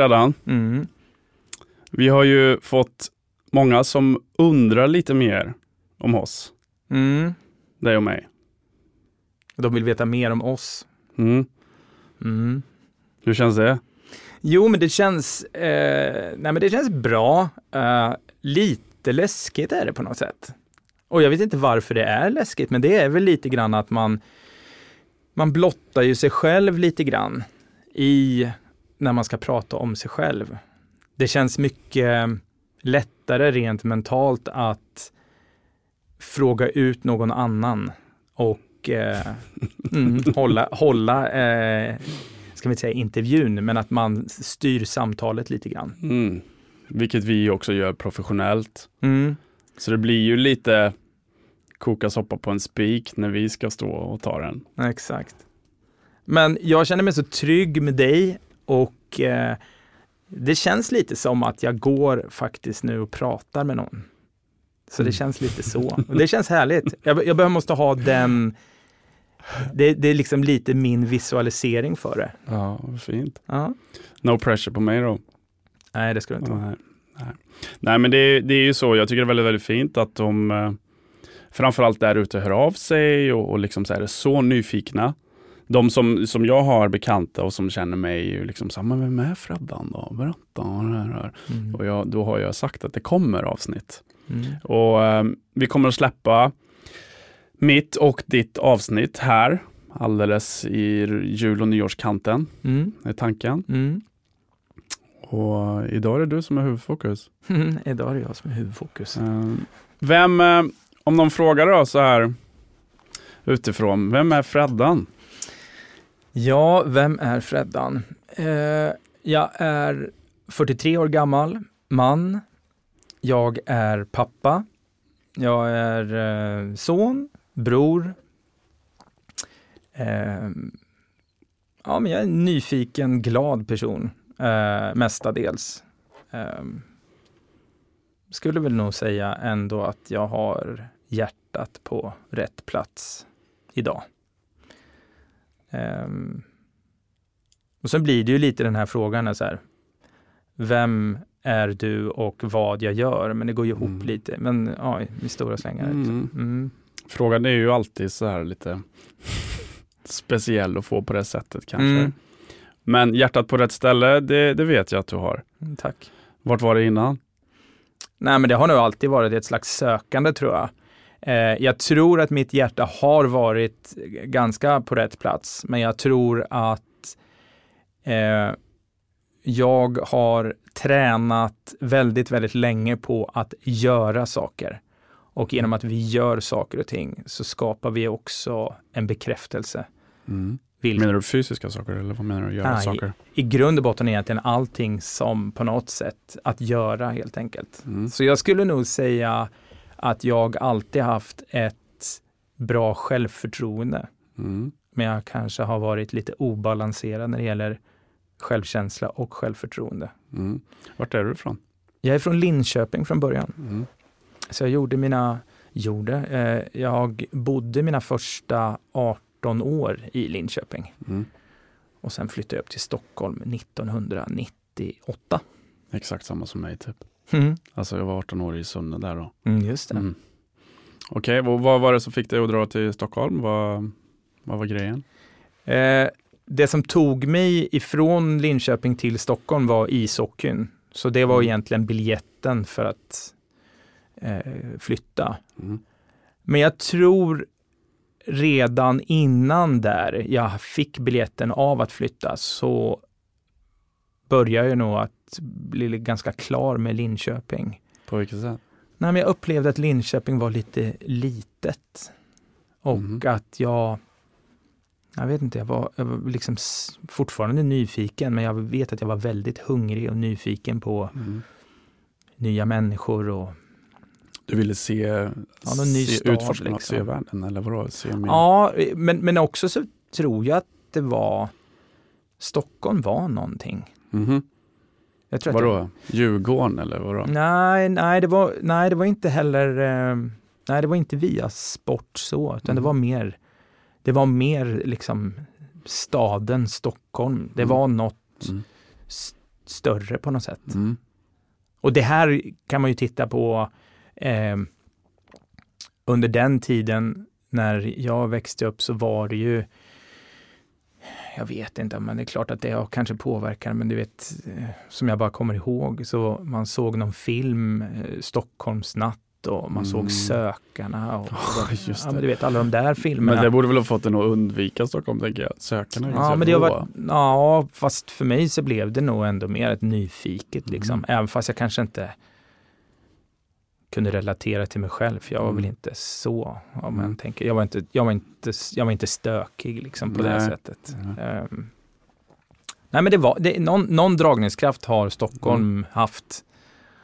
Freddan. Mm. Vi har ju fått många som undrar lite mer om oss. Mm. Dig och mig. De vill veta mer om oss. Mm. Mm. Hur känns det? Jo, men det känns, eh, nej, men det känns bra. Eh, lite läskigt är det på något sätt. Och jag vet inte varför det är läskigt, men det är väl lite grann att man, man blottar ju sig själv lite grann i när man ska prata om sig själv. Det känns mycket lättare rent mentalt att fråga ut någon annan och eh, mm, hålla, hålla eh, ska vi säga intervjun, men att man styr samtalet lite grann. Mm. Vilket vi också gör professionellt. Mm. Så det blir ju lite koka soppa på en spik när vi ska stå och ta den. Exakt. Men jag känner mig så trygg med dig och eh, det känns lite som att jag går faktiskt nu och pratar med någon. Så det Mm. känns lite så. Och det känns härligt. Jag, jag behöver måste ha den, det, det är liksom lite min visualisering för det. Ja, fint. Ja. No pressure på mig då. Nej, det ska det inte. Nej, nej. nej men det, det är ju så, jag tycker det är väldigt, väldigt fint att de eh, framförallt där ute hör av sig och, och liksom så här är så nyfikna. De som, som jag har bekanta och som känner mig är ju liksom så här, men vem är Freddan då? Berätta. vad det här är." Mm. Och jag, då har jag sagt att det kommer avsnitt. Mm. Och eh, vi kommer att släppa mitt och ditt avsnitt här alldeles i jul och nyårskanten, Mm. är tanken. Mm. Och idag är det du som är huvudfokus. Mm. Idag är det jag som är huvudfokus. Eh, Vem, eh, om de frågar då så här utifrån, vem är Freddan? Ja, vem är Freddan? Eh, jag är 43 år gammal, man. Jag är pappa. Jag är eh, son, bror. Eh, ja, men jag är en nyfiken, glad person, eh, mestadels. Eh, skulle väl nog säga ändå att jag har hjärtat på rätt plats idag. Ehm, och sen blir det ju lite den här frågan, så här, vem är du och vad jag gör? Men det går ju ihop Mm. lite, men ja, i stora slängar. Mm. liksom. Mm. Frågan är ju alltid så här lite speciell att få på det sättet kanske. Mm. Men hjärtat på rätt ställe, det, det vet jag att du har. Mm, Tack. Vart var det innan? Nej, men det har nog alltid varit ett slags sökande tror jag. Eh, jag tror att mitt hjärta har varit ganska på rätt plats, men jag tror att eh, jag har tränat väldigt, väldigt länge på att göra saker. Och genom att vi gör saker och ting så skapar vi också en bekräftelse. Mm. Vilk- Menar du fysiska saker eller vad menar du? Göra Nej. saker? I grund och botten är egentligen allting som på något sätt att göra helt enkelt. Mm. Så jag skulle nog säga att jag alltid haft ett bra självförtroende. Mm. Men jag kanske har varit lite obalanserad när det gäller självkänsla och självförtroende. Mm. Vart är du ifrån? Jag är från Linköping från början. Mm. Så jag gjorde mina, gjorde, eh, jag bodde mina första 18 år i Linköping. Mm. Och sen flyttade jag upp till Stockholm 1998. Exakt samma som mig typ. Mm. Alltså jag var 18 år i Sunne där då. Mm, just det. Mm. Okej, vad, vad var det som fick dig att dra till Stockholm? Vad, vad var grejen? Eh, det som tog mig ifrån Linköping till Stockholm var ishockeyn. Så det var Mm. egentligen biljetten för att eh, flytta. Mm. Men jag tror redan innan där jag fick biljetten av att flytta så började jag nog att bli ganska klar med Linköping. På vilket sätt? Nej, men jag upplevde att Linköping var lite litet. Och Mhm. att jag, jag vet inte, jag var, jag var liksom fortfarande nyfiken, men jag vet att jag var väldigt hungrig och nyfiken på Mm. nya människor och Du ville se, ny se stad, liksom. se världen eller vadå? Se mer? Ja, men, men också så tror jag att det var Stockholm var någonting. Mhm. Jag tror att Vadå? Djurgården eller vadå? Det, nej, nej, det var, nej, det var inte heller, eh, nej, det var inte via sport så, utan det Mm. var mer, det var mer liksom staden Stockholm. Det Mm. var något Mm. s- större på något sätt. Mm. Och det här kan man ju titta på eh, under den tiden när jag växte upp så var det ju jag vet inte, men det är klart att det kanske påverkar, men du vet, eh, som jag bara kommer ihåg, så man såg någon film, eh, Stockholmsnatt och man Mm. såg Sökarna och, Ja, just ja, du vet alla de där filmerna. Men det borde väl ha fått en att undvika Stockholm, tänker jag. Sökarna är Ja, men det varit, ja, fast för mig så blev det nog ändå mer ett nyfiket liksom. Mm. Även fast jag kanske inte kunde relatera till mig själv. För jag var Mm. väl inte så, om Mm. tänker. Jag var inte, jag var inte, jag var inte stökig liksom på det Nej. sättet. Nej. Ehm, nej men det var, det, någon, någon dragningskraft har Stockholm haft.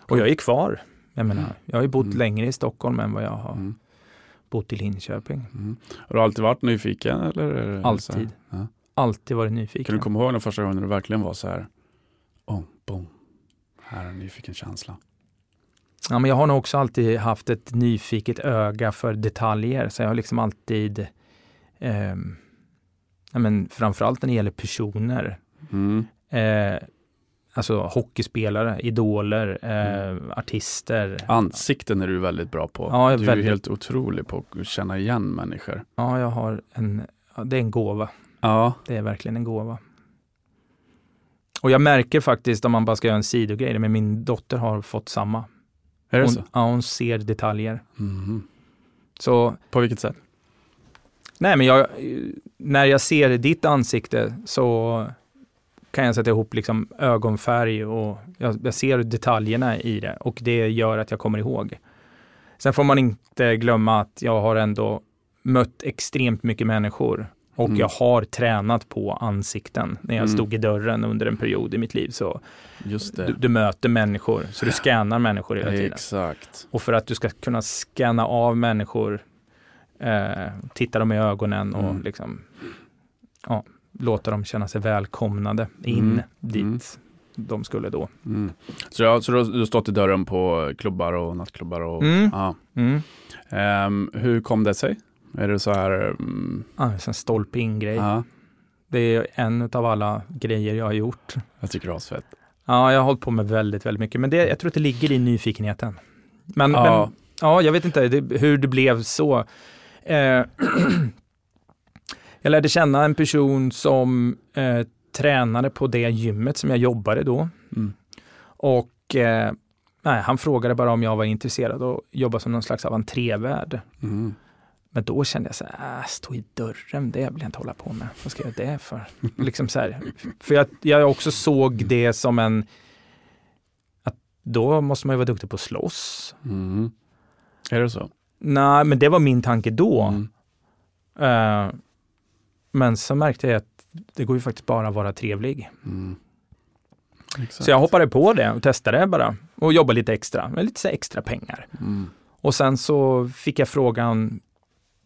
Och jag är kvar. Jag menar, jag har ju bott Mm. längre i Stockholm än vad jag har Mm. bott i Linköping. Mm. Har du alltid varit nyfiken? Eller? det Alltid. Ja. Alltid varit nyfiken. Kan du komma ihåg den första gången när du verkligen var så här, oh, boom, här är en nyfiken känsla. Ja, men jag har nog också alltid haft ett nyfiket öga för detaljer, så jag har liksom alltid, ehm, ja, men framförallt när det gäller personer, Mm. eh, alltså hockeyspelare, idoler, eh, artister. Ansikten är du väldigt bra på. Ja, är du är väldigt- helt otrolig på att känna igen människor. Ja, jag har en, det är en gåva. Ja, Det är verkligen en gåva. Och jag märker faktiskt, om man bara ska göra en sidogrej, men min dotter har fått samma. Är det Hon, så? ja, hon ser detaljer. Mhm. Så På vilket sätt? Nej, men jag, när jag ser ditt ansikte så kan jag sätta ihop liksom ögonfärg och jag, jag ser detaljerna i det och det gör att jag kommer ihåg. Sen får man inte glömma att jag har ändå mött extremt mycket människor och Mm. jag har tränat på ansikten. När jag Mm. stod i dörren under en period i mitt liv så du, du möter människor, så du scannar människor hela tiden. Exakt. Och för att du ska kunna scanna av människor, eh, titta dem i ögonen och Mm. liksom, ja, låta dem känna sig välkomnade in Mm. dit Mm. de skulle då. Mm. Så, ja, så du, du har stått i dörren på klubbar och nattklubbar? Och, Mm. Ehm, hur kom det sig? Är det så här? mm, Ah, en stolpe in-grej. ja, Det är en av alla grejer jag har gjort. jag tycker det är asfett. Ja, jag har hållit på med väldigt, väldigt mycket, men det, jag tror att det ligger i nyfikenheten. Men Ja. ja, men, ja jag vet inte det, hur det blev så. Eh, jag lärde känna en person som eh, tränade på det gymmet som jag jobbade då. Mm. Och eh, nej, han frågade bara om jag var intresserad av att jobba som någon slags av entrévärd. Mm. Men då kände jag så här, äh, stå i dörren, det vill jag inte hålla på med. Vad ska jag göra det för? liksom så här. För jag, jag också såg det som en, att då måste man ju vara duktig på att slåss. Mm. Är det så? Nej, men det var min tanke då. Mm. Eh, men så märkte jag att det går ju faktiskt bara att vara trevlig. Mm. Så jag hoppade på det och testade bara och jobbade lite extra, med lite extra pengar. Mm. Och sen så fick jag frågan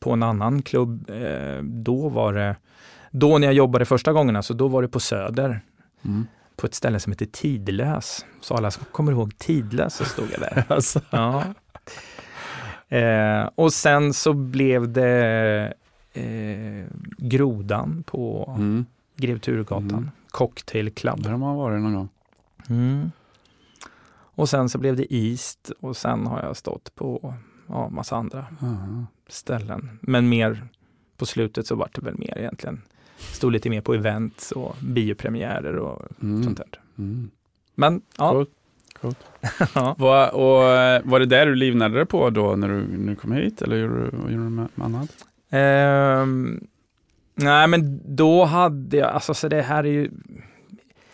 på en annan klubb. Eh, då var det, då när jag jobbade första gången, alltså då var det på Söder. Mm. På ett ställe som heter Tidlös. Så alla som kommer ihåg Tidlös så stod jag där. Alltså. ja. eh, och sen så blev det eh, Grodan på Mm. Grev Turegatan. Mm. Cocktail Club. Där har man varit någon gång. Mm. Och sen så blev det East och sen har jag stått på ja, massa andra Aha. Ställen. Men mer på slutet så vart det väl mer egentligen. Stod lite mer på events och biopremiärer och Mm. sånt där. Mm. Men ja, Coolt. Coolt. ja. Var, och, eh, var det där du livnärde dig på då när du, när du kom hit eller gjorde du, gjorde du med, med annat? Ehm, nej men då hade jag, alltså så det här är ju,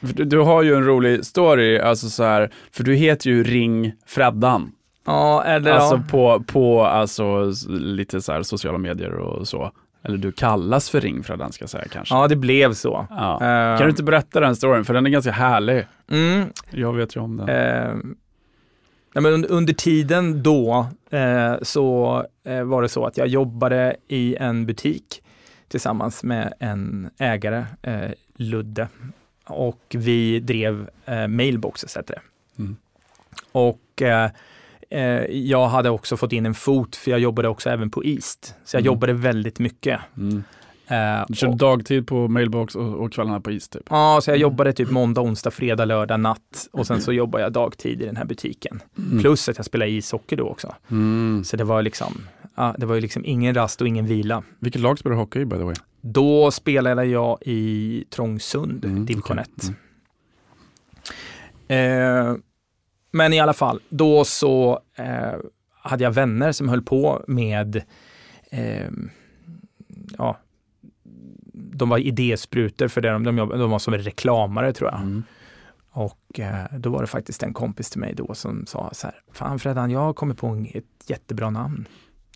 Du, du har ju en rolig story, alltså så här, för du heter ju Ring Freddan. Ja eller Alltså ja. på, på alltså, lite så här sociala medier och så. Eller du kallas för Ring Freddan ska jag säga kanske. ja det blev så. Ja. Ehm, Kan du inte berätta den storyn, för den är ganska härlig. Mm, Jag vet ju om den. Ehm, nej, men under, under tiden då eh, så var det så att jag jobbade i en butik tillsammans med en ägare, Ludde. Och vi drev eh, mailboxes, hette det. Mm. Och jag hade också fått in en fot, för jag jobbade också även på East. Så jag Mm. jobbade väldigt mycket. Mm. Eh, Du körde och- dagtid på mailbox och, och kvällarna på is typ. Ja, så jag jobbade typ måndag, onsdag, fredag, lördag, natt och sen så jobbade jag dagtid i den här butiken. Mm. Plus att jag spelade ishockey då också. Mm. Så det var liksom, ja, det var ju liksom ingen rast och ingen vila. Vilket lag spelar du hockey i by the way? Då spelade jag i Trångsund, Mm, division okej. 1. Eh, men i alla fall, då så eh, hade jag vänner som höll på med, eh, ja, de var idésprutor för det de, de, de var som reklamare tror jag. Mm. Och eh, då var det faktiskt en kompis till mig då som sa så här, fan Freddan, jag har kommit på en- ett jättebra namn.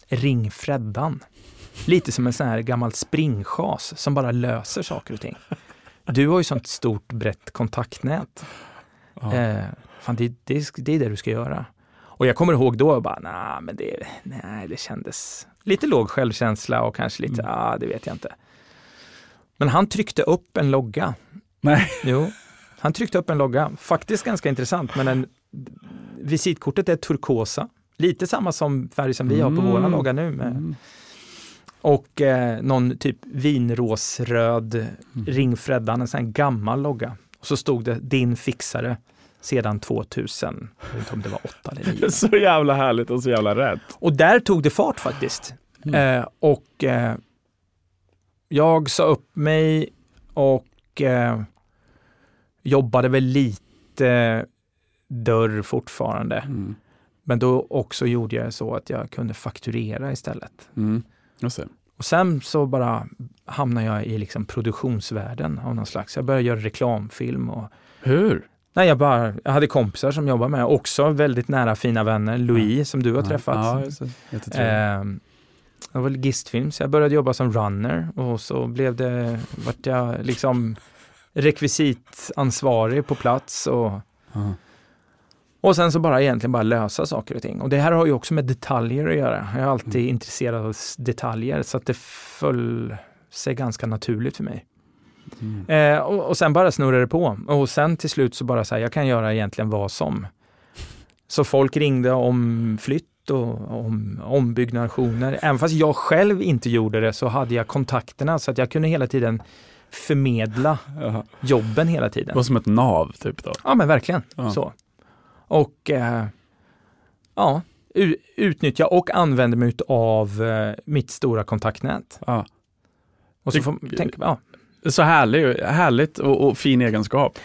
Ring-Freddan. Lite som en sån här gammal springchas som bara löser saker och ting. Du har ju sånt stort brett kontaktnät. Ja. Eh, fan, det, det, det är det du ska göra. Och jag kommer ihåg då, bara, nah, men det, nej, det kändes lite låg självkänsla och kanske lite, Mm. ah, det vet jag inte. Men han tryckte upp en logga. Nej. Jo, han tryckte upp en logga. Faktiskt ganska intressant, men en, visitkortet är turkosa. Lite samma som färg som vi har på Mm. våra logga nu. Mm. och eh, någon typ vinrosröd Mm. ringfreddan, en sån här gammal logga. Och så stod det din fixare sedan 2000. Jag vet inte om det var åtta eller nio. Så jävla härligt och så jävla rätt. Och där tog det fart faktiskt. Mm. Eh, och eh, jag sa upp mig och eh, jobbade väl lite dörr fortfarande. Mm. Men då också gjorde jag så att jag kunde fakturera istället. Mm. Och sen så bara hamnade jag i liksom produktionsvärlden av någon slags. Jag började göra reklamfilm och Hur? Nej, jag, bara, jag hade kompisar som jobbade med, också väldigt nära fina vänner. Louis som du har träffat. Ja, just det. Var gistfilm, så jag började jobba som runner och så blev det, vart jag liksom rekvisitansvarig på plats och, Ja. och sen så bara egentligen bara lösa saker och ting. Och det här har ju också med detaljer att göra. Jag är alltid Mm. intresserad av detaljer så att det föll sig ganska naturligt för mig. Mm. Eh, och, och sen bara snurrade det på. Och sen till slut så bara så här, jag kan göra egentligen vad som. Så folk ringde om flytt och om ombyggnationer. Även fast jag själv inte gjorde det så hade jag kontakterna så att jag kunde hela tiden förmedla Jaha. jobben hela Det tiden. var som ett nav typ då. Ja men verkligen Ja. så. Och eh, ja, utnyttja och använda mig av eh, mitt stora kontaktnät. Ja. Och så får, tänk, ja, Så härlig, härligt och, och fin egenskap.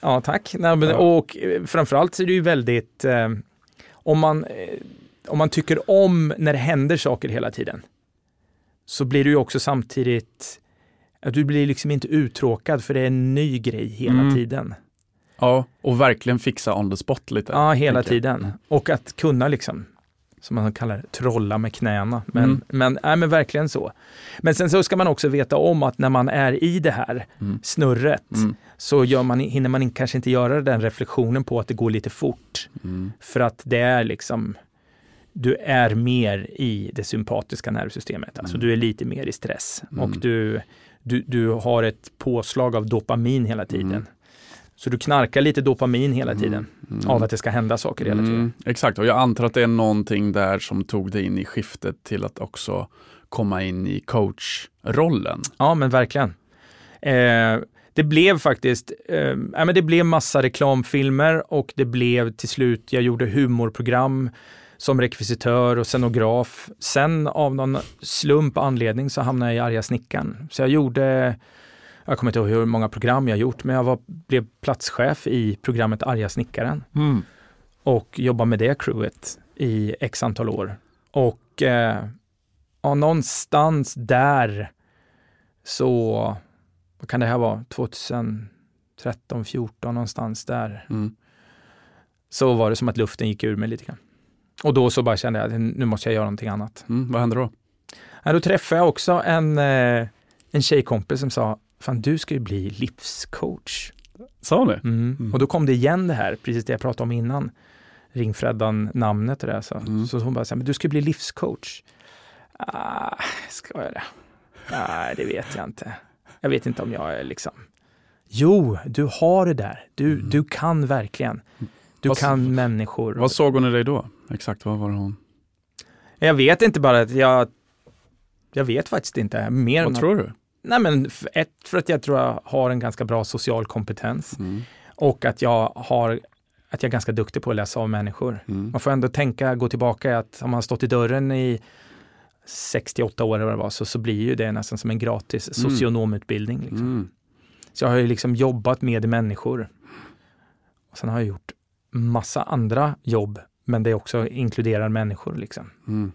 Ja, tack. Nej, men. Och eh, framförallt så är det ju väldigt, eh, om, man, eh, om man tycker om när det händer saker hela tiden, så blir du ju också samtidigt, att du blir liksom inte uttråkad för det är en ny grej hela Mm. tiden. Ja, och verkligen fixa on the spot lite. Ja, hela tiden. Och att kunna liksom, som man kallar det, trolla med knäna. Men, Mm. men, nej, men verkligen så. Men sen så ska man också veta om att när man är i det här Mm. snurret, Mm. så gör man, hinner man kanske inte göra den reflektionen på att det går lite fort. Mm. För att det är liksom, du är mer i det sympatiska nervsystemet. Alltså Mm. du är lite mer i stress Mm. och du, du, du har ett påslag av dopamin hela tiden. Mm. Så du knarkar lite dopamin hela tiden Mm. av att det ska hända saker hela tiden. Mm, exakt, och jag antar att det är någonting där som tog dig in i skiftet till att också komma in i coachrollen. Ja, men verkligen. Eh, det blev faktiskt, eh, men det blev massa reklamfilmer och det blev till slut, jag gjorde humorprogram som rekvisitör och scenograf. Sen av någon slump anledning så hamnade jag i Arga snickaren. Så jag gjorde, jag kommer inte ihåg hur många program jag gjort, men jag var, blev platschef i programmet Arga snickaren och jobbade med det crewet i x antal år. Och eh, ja, någonstans där så, vad kan det här vara, 2013, 14 någonstans där, Mm. så var det som att luften gick ur mig lite grann. Och då så bara kände jag att nu måste jag göra någonting annat. Mm, vad händer då? Ja, då träffade jag också en, eh, en tjejkompis som sa, fan du ska ju bli livscoach. Sa ni? Mm. Mm. Och då kom det igen det här, precis det jag pratade om innan. Ringfreddan namnet och det. Så, Mm. så hon bara, så här, men du ska bli livscoach. Ah, ska jag det? Nej, det vet jag inte. Jag vet inte om jag är liksom... Jo, du har det där. Du, Mm. du kan verkligen. Du Vad- kan människor. Vad såg hon i dig då? Exakt, vad var det hon? Jag vet inte bara att jag... Jag vet faktiskt inte mer än Vad att, tror du? Nej men ett, för att jag tror jag har en ganska bra social kompetens Mm. och att jag har att jag är ganska duktig på att läsa av människor. Mm. Man får ändå tänka, gå tillbaka att om man har stått i dörren i 68 år eller vad det var, så, så blir ju det nästan som en gratis Mm. socionomutbildning. Liksom. Mm. Så jag har ju liksom jobbat med människor. Och sen har jag gjort massa andra jobb, men det också inkluderar människor. Liksom. Mm.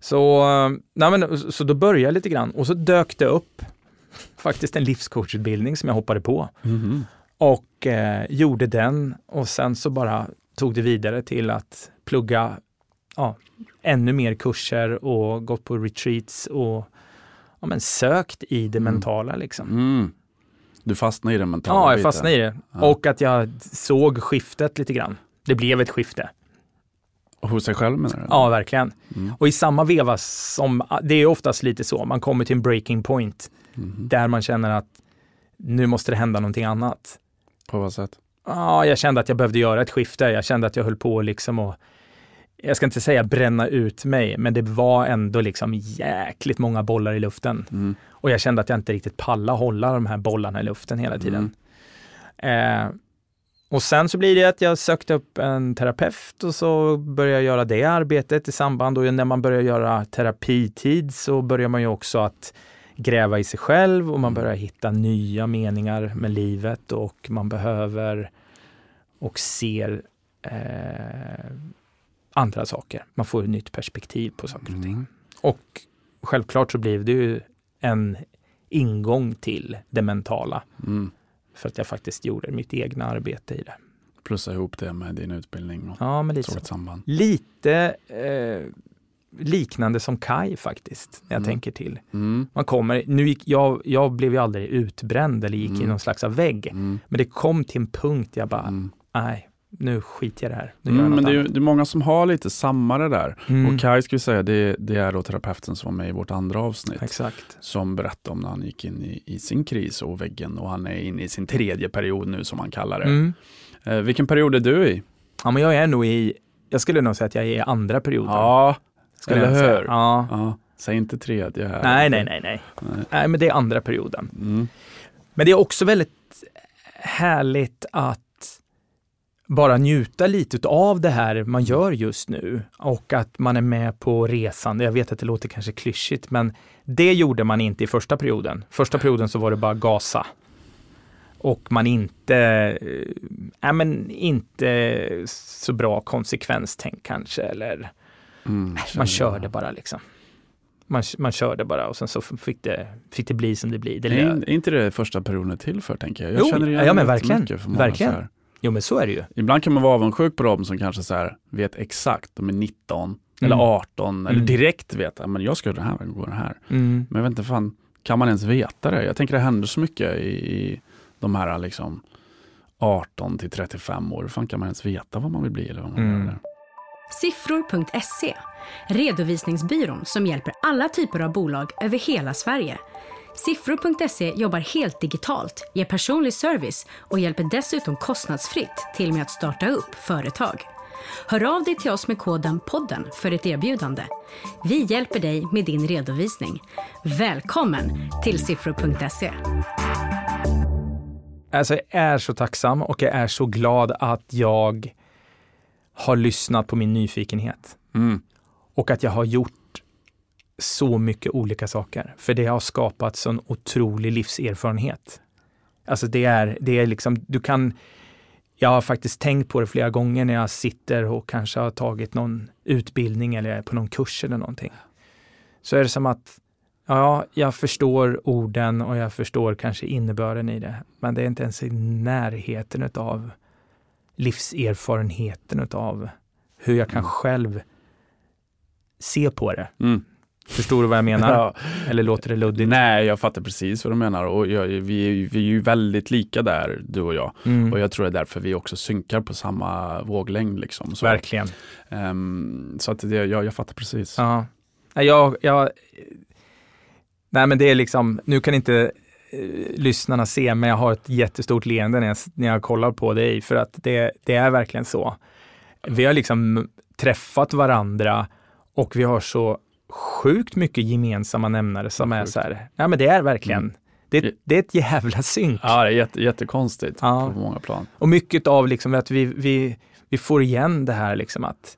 Så, eh, nej men, så då började jag lite grann och så dök det upp faktiskt en livscoachutbildning som jag hoppade på Mhm. och eh, gjorde den och sen så bara tog det vidare till att plugga ja, ännu mer kurser och gått på retreats och ja, men sökt i det Mm. mentala liksom. Mm. Du fastnade i den mentala Ja, jag fastnade i det. Ja. Och att jag såg skiftet lite grann. Det blev ett skifte. Hos sig själv menar du? Ja, verkligen. Mm. Och i samma veva som, det är oftast lite så, man kommer till en breaking point Mhm. där man känner att nu måste det hända någonting annat. På vad sätt? Ja, jag kände att jag behövde göra ett skifte. Jag kände att jag höll på liksom och jag ska inte säga bränna ut mig, men det var ändå liksom jäkligt många bollar i luften. Mm. Och jag kände att jag inte riktigt pallade hålla de här bollarna i luften hela tiden. Eh, och sen så blir det att jag sökte upp en terapeut och så började jag göra det arbetet i samband och när man börjar göra terapitid så börjar man ju också att gräva i sig själv och man börjar hitta nya meningar med livet och man behöver och ser eh, andra saker. Man får ett nytt perspektiv på saker och ting. Mm. Och självklart så blev det ju en ingång till det mentala Mm. För att jag faktiskt gjorde mitt egna arbete i det. Plussa ihop det med din utbildning och Ja, men lite samband. Lite eh, liknande som Kai faktiskt, när jag Mm. tänker till. Mm. Man kommer, nu gick, jag, jag blev ju aldrig utbränd eller gick i Mm. någon slags av vägg. Mm. Men det kom till en punkt jag bara, Mm. nej, nu skiter jag i det här. Nu Mm, men det är, det är många som har lite samma det där. Mm, Och Kai ska vi säga, det, det är då terapeuten som var med i vårt andra avsnitt. Exakt. Som berättade om när han gick in i, i sin kris och väggen och han är inne i sin tredje period nu som han kallar det. Mm. Eh, vilken period är du i? Ja, men jag är nog i, jag skulle nog säga att jag är i andra perioden. Ja, skulle eller hur? Ja. Ja, säg inte tredje här. Nej, nej, nej, nej. Nej. Nej, men det är andra perioden. Mm. Men det är också väldigt härligt att bara njuta lite av det här man gör just nu och att man är med på resan. Jag vet att det låter kanske klyschigt, men det gjorde man inte i första perioden. Första perioden så var det bara gasa. Och man inte, äh, men inte så bra konsekvenstänk kanske, eller Mm, man känner körde jag. bara liksom. Man, man körde bara och sen så fick det, fick det bli som det blir. Det Är, är inte det första perioden till för tänker jag? Jag Jo, känner igen ja, men verkligen. jättemycket för många Verkligen. så här. Jo men så är det ju. Ibland kan man vara avundsjuk på dem som kanske så här, vet exakt, de är 19 eller Mm. 18 eller Mm. direkt vet att jag ska göra den här gå den här. Mm. Men jag vet inte fan, kan man ens veta det? Jag tänker det händer så mycket i, i de här liksom 18 till 35 år. Hur fan kan man ens veta vad man vill bli eller vad man Mm. Siffror.se, redovisningsbyrån som hjälper alla typer av bolag över hela Sverige. Siffror.se jobbar helt digitalt, ger personlig service och hjälper dessutom kostnadsfritt till med att starta upp företag. Hör av dig till oss med koden podden för ett erbjudande. Vi hjälper dig med din redovisning. Välkommen till siffror.se. Alltså jag är så tacksam och jag är så glad att jag har lyssnat på min nyfikenhet. Mm. Och att jag har gjort så mycket olika saker. För det har skapat sån otrolig livserfarenhet. Alltså det är, det är liksom, du kan, jag har faktiskt tänkt på det flera gånger när jag sitter och kanske har tagit någon utbildning eller är på någon kurs eller någonting. Så är det som att, ja, jag förstår orden och jag förstår kanske innebörden i det. Men det är inte ens i närheten utav livserfarenheten utav hur jag kan Mm. själv se på det. Mm. Förstår du vad jag menar? Ja. Eller låter det luddigt? Nej, jag fattar precis vad du menar och jag, vi, är, ju- vi är ju väldigt lika där, du och jag. Mm. Och jag tror det är därför vi också synkar på samma våglängd. Liksom. Så, Verkligen. ehm, så att det, jag, jag fattar precis. Ja. Jag, jag, nej men det är liksom, nu kan inte eh, lyssnarna se, men jag har ett jättestort leende när jag, när jag kollar på dig, för att det, det är verkligen så. Vi har liksom träffat varandra och vi har så sjukt mycket gemensamma nämnare som är så här, ja men det är verkligen, Mm. det, det är ett jävla synk. Ja, det är jätte, jättekonstigt Ja. på många plan. Och mycket av liksom att vi, vi, vi får igen det här liksom att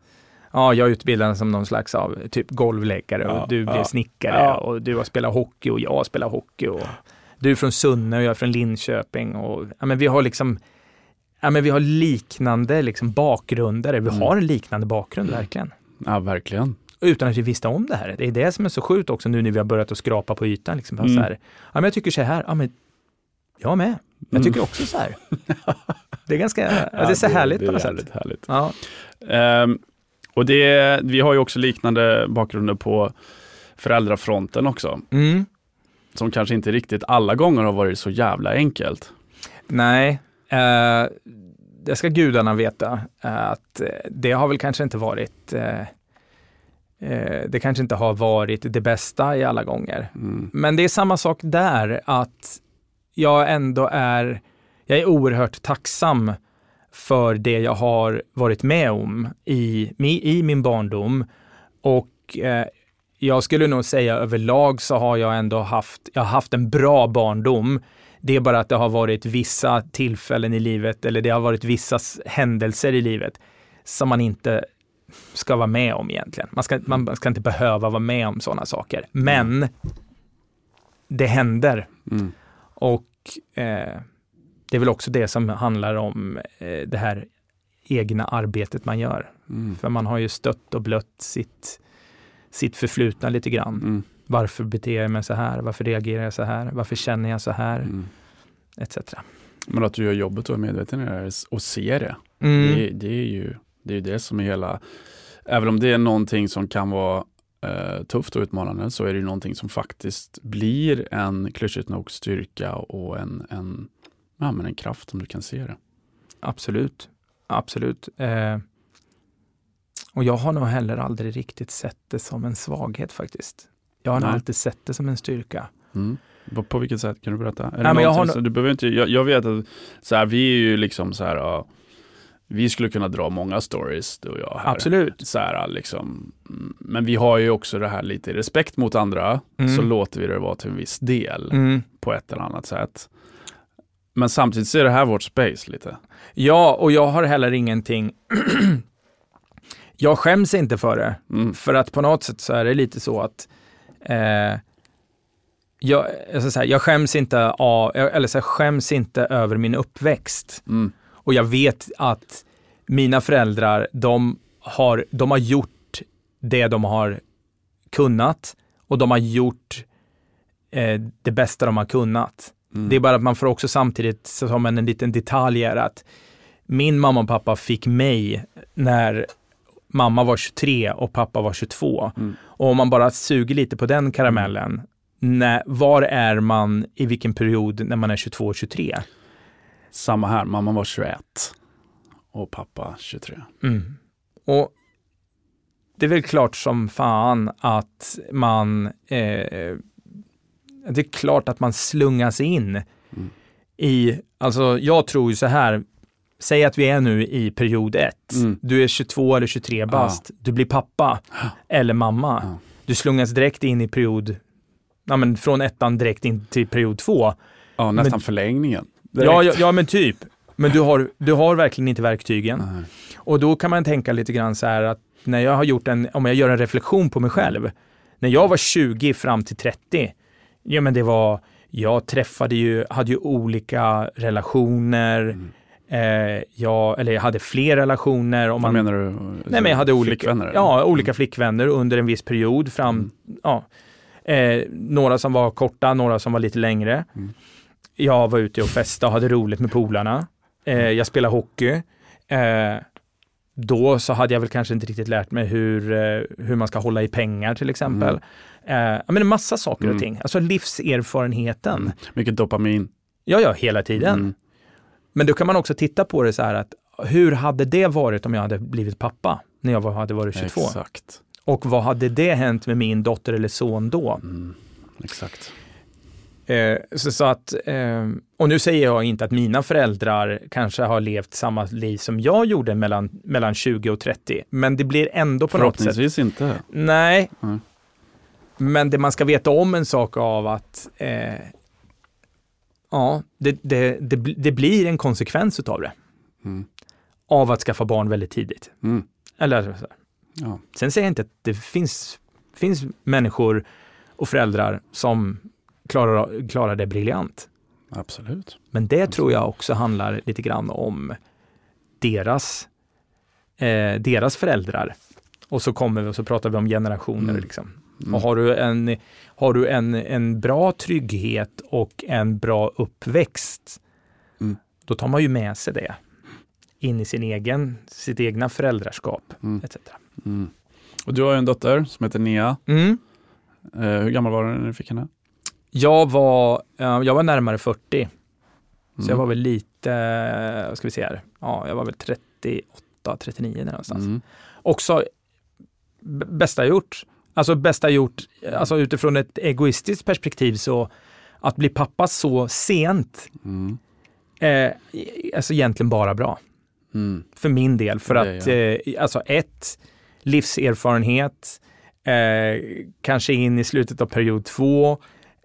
Ja, jag är utbildad som någon slags av typ golvläggare och Ja, du blev ja, snickare och du har spelat hockey och jag spelar hockey och du är från Sunne och jag är från Linköping och ja, men vi har liksom Ja, men vi har liknande liksom bakgrunder, vi Mm. har en liknande bakgrund verkligen. Ja, verkligen. Utan att vi visste om det här. Det är det som är så sjukt också nu när vi har börjat att skrapa på ytan. Liksom, Mm. så här, ja, men jag tycker så här, ja, men jag med. Jag Mm. tycker också så här. Det är ganska, ja, det är så härligt det på är något sätt. härligt. Ja. Ehm, och det, vi har ju också liknande bakgrunder på föräldrafronten också. Mm. Som kanske inte riktigt alla gånger har varit så jävla enkelt. Nej, eh, det ska gudarna veta. eh, att eh, det har väl kanske inte varit eh, det kanske inte har varit det bästa i alla gånger. Mm. Men det är samma sak där, att jag ändå är, jag är oerhört tacksam för det jag har varit med om i, i min barndom. Och eh, jag skulle nog säga överlag så har jag ändå haft, jag har haft en bra barndom. Det är bara att det har varit vissa tillfällen i livet eller det har varit vissa händelser i livet som man inte ska vara med om egentligen. Man ska, man ska inte behöva vara med om sådana saker. Men det händer Mm. och eh, det är väl också det som handlar om eh, det här egna arbetet man gör. Mm. För man har ju stött och blött sitt, sitt förflutna lite grann. Mm. Varför beter jag mig så här? Varför reagerar jag så här? Varför känner jag så här? Mm. Etc. Men att du gör jobbet och är medveten i det här och ser det. Mm. Det, det är ju det, är det som är hela, även om det är någonting som kan vara eh, tufft och utmanande så är det ju någonting som faktiskt blir en klyschigt nog styrka och en, en, ja, men en kraft om du kan se det. Absolut. Absolut. Eh, och jag har nog heller aldrig riktigt sett det som en svaghet faktiskt. Jag har nog Nej. alltid sett det som en styrka. Mm. På, på vilket sätt kan du berätta? Är Ja, men jag har du behöver inte, jag, jag vet att så här, vi är ju liksom så här, ja, vi skulle kunna dra många stories du och jag här. Absolut. Så här, liksom, men vi har ju också det här lite respekt mot andra, Mm. så låter vi det vara till en viss del Mm. på ett eller annat sätt. Men samtidigt så är det här vårt space lite. Ja, och jag har heller ingenting jag skäms inte för det. Mm. För att på något sätt så är det lite så att eh, jag, jag, ska säga, jag skäms inte av, eller så här, skäms inte över min uppväxt. Mm. Och jag vet att mina föräldrar, de har, de har gjort det de har kunnat och de har gjort eh, det bästa de har kunnat. Mm. Det är bara att man får också samtidigt, som en, en liten detalj är att min mamma och pappa fick mig när mamma var 23 och pappa var 22. Mm. Och om man bara suger lite på den karamellen, när, var är man i vilken period när man är 22 och 23? Samma här, mamma var 21 och pappa 23. Mm. Och det är väl klart som fan att man, eh, det är klart att man slungas in Mm. i, alltså jag tror ju så här, säg att vi är nu i period ett, Mm. du är 22 eller 23 bast, du blir pappa eller mamma. Ja. Du slungas direkt in i period, ja men från ettan direkt in till period två. Ja, nästan Men- förlängningen. Ja, ja, ja men typ. Men du har, du har verkligen inte verktygen. Nej. Och då kan man tänka lite grann så här att när jag har gjort en, om jag gör en reflektion på mig själv. När jag var 20 fram till 30, ja men det var, jag träffade ju, hade ju olika relationer, Mm. eh, jag, eller jag hade fler relationer. Om Vad man, menar du? nej men jag hade olika, Flickvänner? eller? ja, olika flickvänner under en viss period fram, Mm. ja, eh, några som var korta, några som var lite längre. Mm. Jag var ute och festade och hade roligt med polarna. Eh, jag spelade hockey. Eh, då så hade jag väl kanske inte riktigt lärt mig hur, eh, hur man ska hålla i pengar till exempel. Eh, ja, men en massa saker Mm. och ting. Alltså livserfarenheten. Mm. Mycket dopamin. Ja, ja, hela tiden. Mm. Men då kan man också titta på det så här att hur hade det varit om jag hade blivit pappa när jag var, hade varit 22? Exakt. Och vad hade det hänt med min dotter eller son då? Mm. Exakt. Eh, så, så att, eh, och nu säger jag inte att mina föräldrar kanske har levt samma liv som jag gjorde mellan, mellan 20 och 30, men det blir ändå på något sätt. Förhoppningsvis inte. Nej, Mm. Men det man ska veta om en sak av att eh, ja, det, det, det, det, blir en konsekvens utav det. Mm. Av att skaffa barn väldigt tidigt. Mm. Eller. Ja. Sen säger jag inte att det finns, finns människor och föräldrar som klarar, klarar det briljant. Absolut. Men det tror jag också handlar lite grann om deras, eh, deras föräldrar. Och så kommer vi och så pratar vi om generationer. Mm. Liksom. Mm. Och har du, en, har du en, en bra trygghet och en bra uppväxt, Mm. då tar man ju med sig det in i sin egen, sitt egna föräldraskap Mm. etc. Mm. Och du har ju en dotter som heter Nia. Mm. Eh, hur gammal var du när du fick henne? Jag, var, eh, jag var närmare 40, så Mm. jag var väl lite, vad ska vi se här, ja, jag var väl 38, 39 där någonstans. Mm. Också bästa gjort. Alltså bästa gjort, alltså utifrån ett egoistiskt perspektiv så att bli pappa så sent, Mm. eh, alltså egentligen bara bra. Mm. För min del, för Det, att eh, alltså ett, livserfarenhet, eh, kanske in i slutet av period två,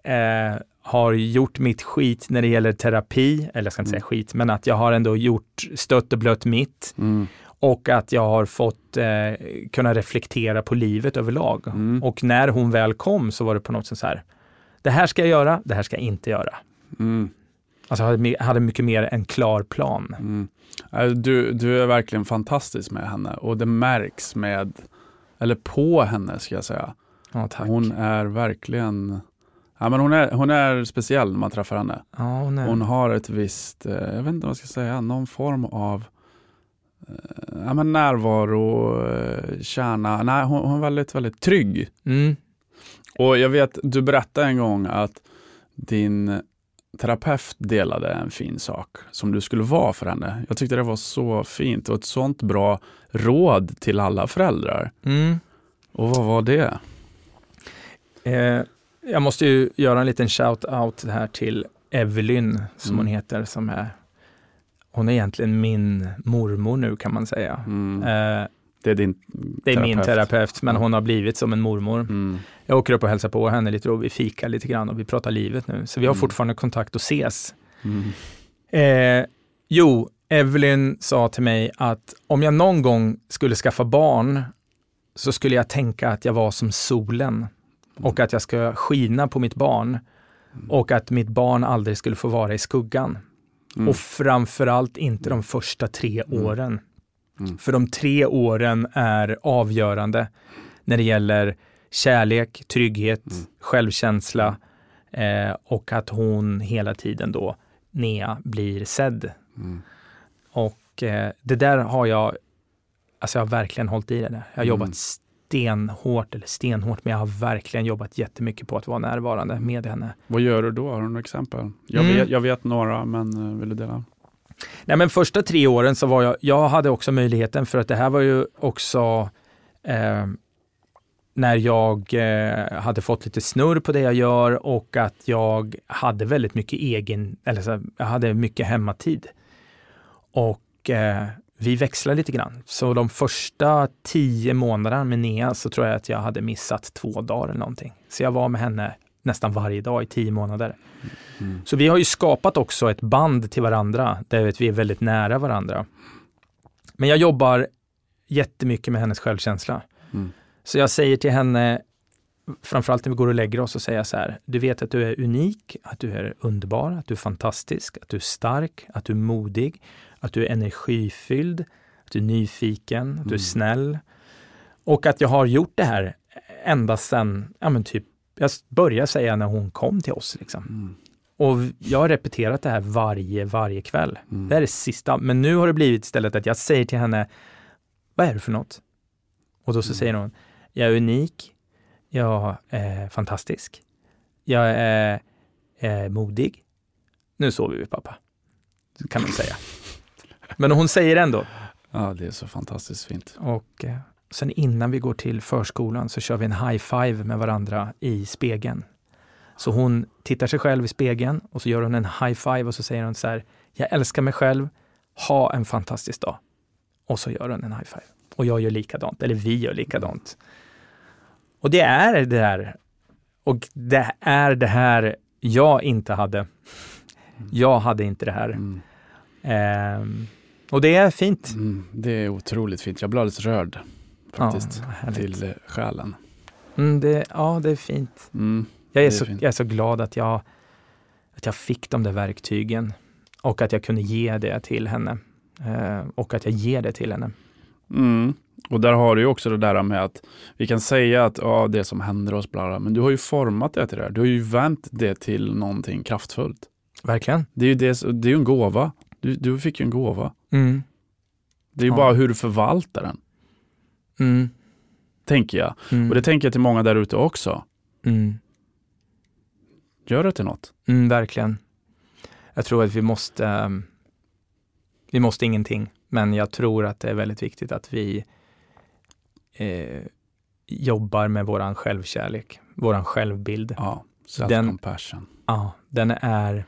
eh, har gjort mitt skit när det gäller terapi, eller jag ska inte Mm. säga skit, men att jag har ändå gjort stött och blött mitt Mm. och att jag har fått eh, kunna reflektera på livet överlag. Mm. Och när hon väl kom så var det på något sätt så här, det här ska jag göra, det här ska jag inte göra. Mm. Alltså jag hade, mycket mer en klar plan. Mm. Du, du är verkligen fantastisk med henne och det märks med, eller på henne ska jag säga. Ja, tack. Hon är verkligen, ja, men hon, är, hon är speciell när man träffar henne. ja, hon är, Hon har ett visst, eh, jag vet inte vad jag ska säga, någon form av eh, ja, men närvaro, eh, kärna. Nej, hon, hon är väldigt, väldigt trygg. mm, Och jag vet, du berättade en gång att din terapeut delade en fin sak som du skulle vara för henne. Jag tyckte det var så fint och ett sånt bra råd till alla föräldrar. mm. Och vad var det? Eh, jag måste ju göra en liten shout-out här till Evelyn, som Mm. hon heter, som är hon är egentligen min mormor nu kan man säga. Mm. Eh, Det är din det är min terapeut, men Ja. hon har blivit som en mormor. Mm. Jag åker upp och hälsar på henne lite och vi fikar lite grann och vi pratar livet nu. Så vi har Mm. fortfarande kontakt och ses. Mm. Eh, jo, Evelyn sa till mig att om jag någon gång skulle skaffa barn så skulle jag tänka att jag var som solen och att jag ska skina på mitt barn och att mitt barn aldrig skulle få vara i skuggan. Mm. Och framförallt inte de första tre Mm. åren. Mm. För de tre åren är avgörande när det gäller kärlek, trygghet, Mm. självkänsla eh, och att hon hela tiden då, Nea, blir sedd. Mm. Och eh, det där har jag, alltså jag har verkligen hållit i det där. Jag har Mm. jobbat stenhårt, eller stenhårt, men jag har verkligen jobbat jättemycket på att vara närvarande med henne. Vad gör du då? Har du några exempel? Jag, Mm. vet, jag vet några, men eh, vill du dela? Nej men första tre åren så var jag, jag hade också möjligheten för att det här var ju också eh, när jag eh, hade fått lite snurr på det jag gör och att jag hade väldigt mycket egen, eller så, jag hade mycket hemmatid. Och eh, vi växlade lite grann. Så de första tio månaderna med Nea så tror jag att jag hade missat två dagar eller någonting. Så jag var med henne nästan varje dag i tio månader. Mm. Så vi har ju skapat också ett band till varandra, där vi är väldigt nära varandra. Men jag jobbar jättemycket med hennes självkänsla. Mm. Så jag säger till henne, framförallt när vi går och lägger oss, så säger så här, du vet att du är unik, att du är underbar, att du är fantastisk, att du är stark, att du är modig, att du är energifylld, att du är nyfiken, att du är Mm. snäll. Och att jag har gjort det här ända sedan, ja men typ, jag började säga när hon kom till oss. Liksom. Mm. Och jag har repeterat det här varje, varje kväll. Mm. Det här är det sista, men nu har det blivit istället att jag säger till henne, vad är du för något? Och då så Mm. säger hon, jag är unik, jag är fantastisk, jag är, är modig. Nu sover vi pappa, kan man säga. Men hon säger ändå, Ja, det är så fantastiskt fint. och eh, sen innan vi går till förskolan så kör vi en high five med varandra i spegeln. Så hon tittar sig själv i spegeln och så gör hon en high five och så säger hon så här, jag älskar mig själv, ha en fantastisk dag. Och så gör hon en high five. Och jag gör likadant, eller vi gör likadant. Och det är det där Och det är det här jag inte hade. Jag hade inte det här. Mm. Ehm, och det är fint. Mm. Det är otroligt fint. Jag blir alldeles rörd faktiskt. Ja, till eh, själen. Mm, det, ja, det är fint. Mm. Jag är, är så, fint. jag är så glad att jag, att jag fick de där verktygen och att jag kunde ge det till henne. Eh, och att jag ger det till henne. Mm. Och där har du ju också det där med att vi kan säga att ja, det som händer oss, bla, bla, men du har ju format det till det här. Du har ju vänt det till någonting kraftfullt. Verkligen. Det är ju, det, det är en gåva. Du, du fick ju en gåva. Mm. Det är ju Ja. bara hur du förvaltar den, Mm. tänker jag. Mm. Och det tänker jag till många där ute också. Mm. Gör det till något. Mm, verkligen. Jag tror att vi måste, ehm, vi måste ingenting, men jag tror att det är väldigt viktigt att vi eh, jobbar med våran självkärlek, våran självbild. Ja, Den- self-compassion. Ja, den är,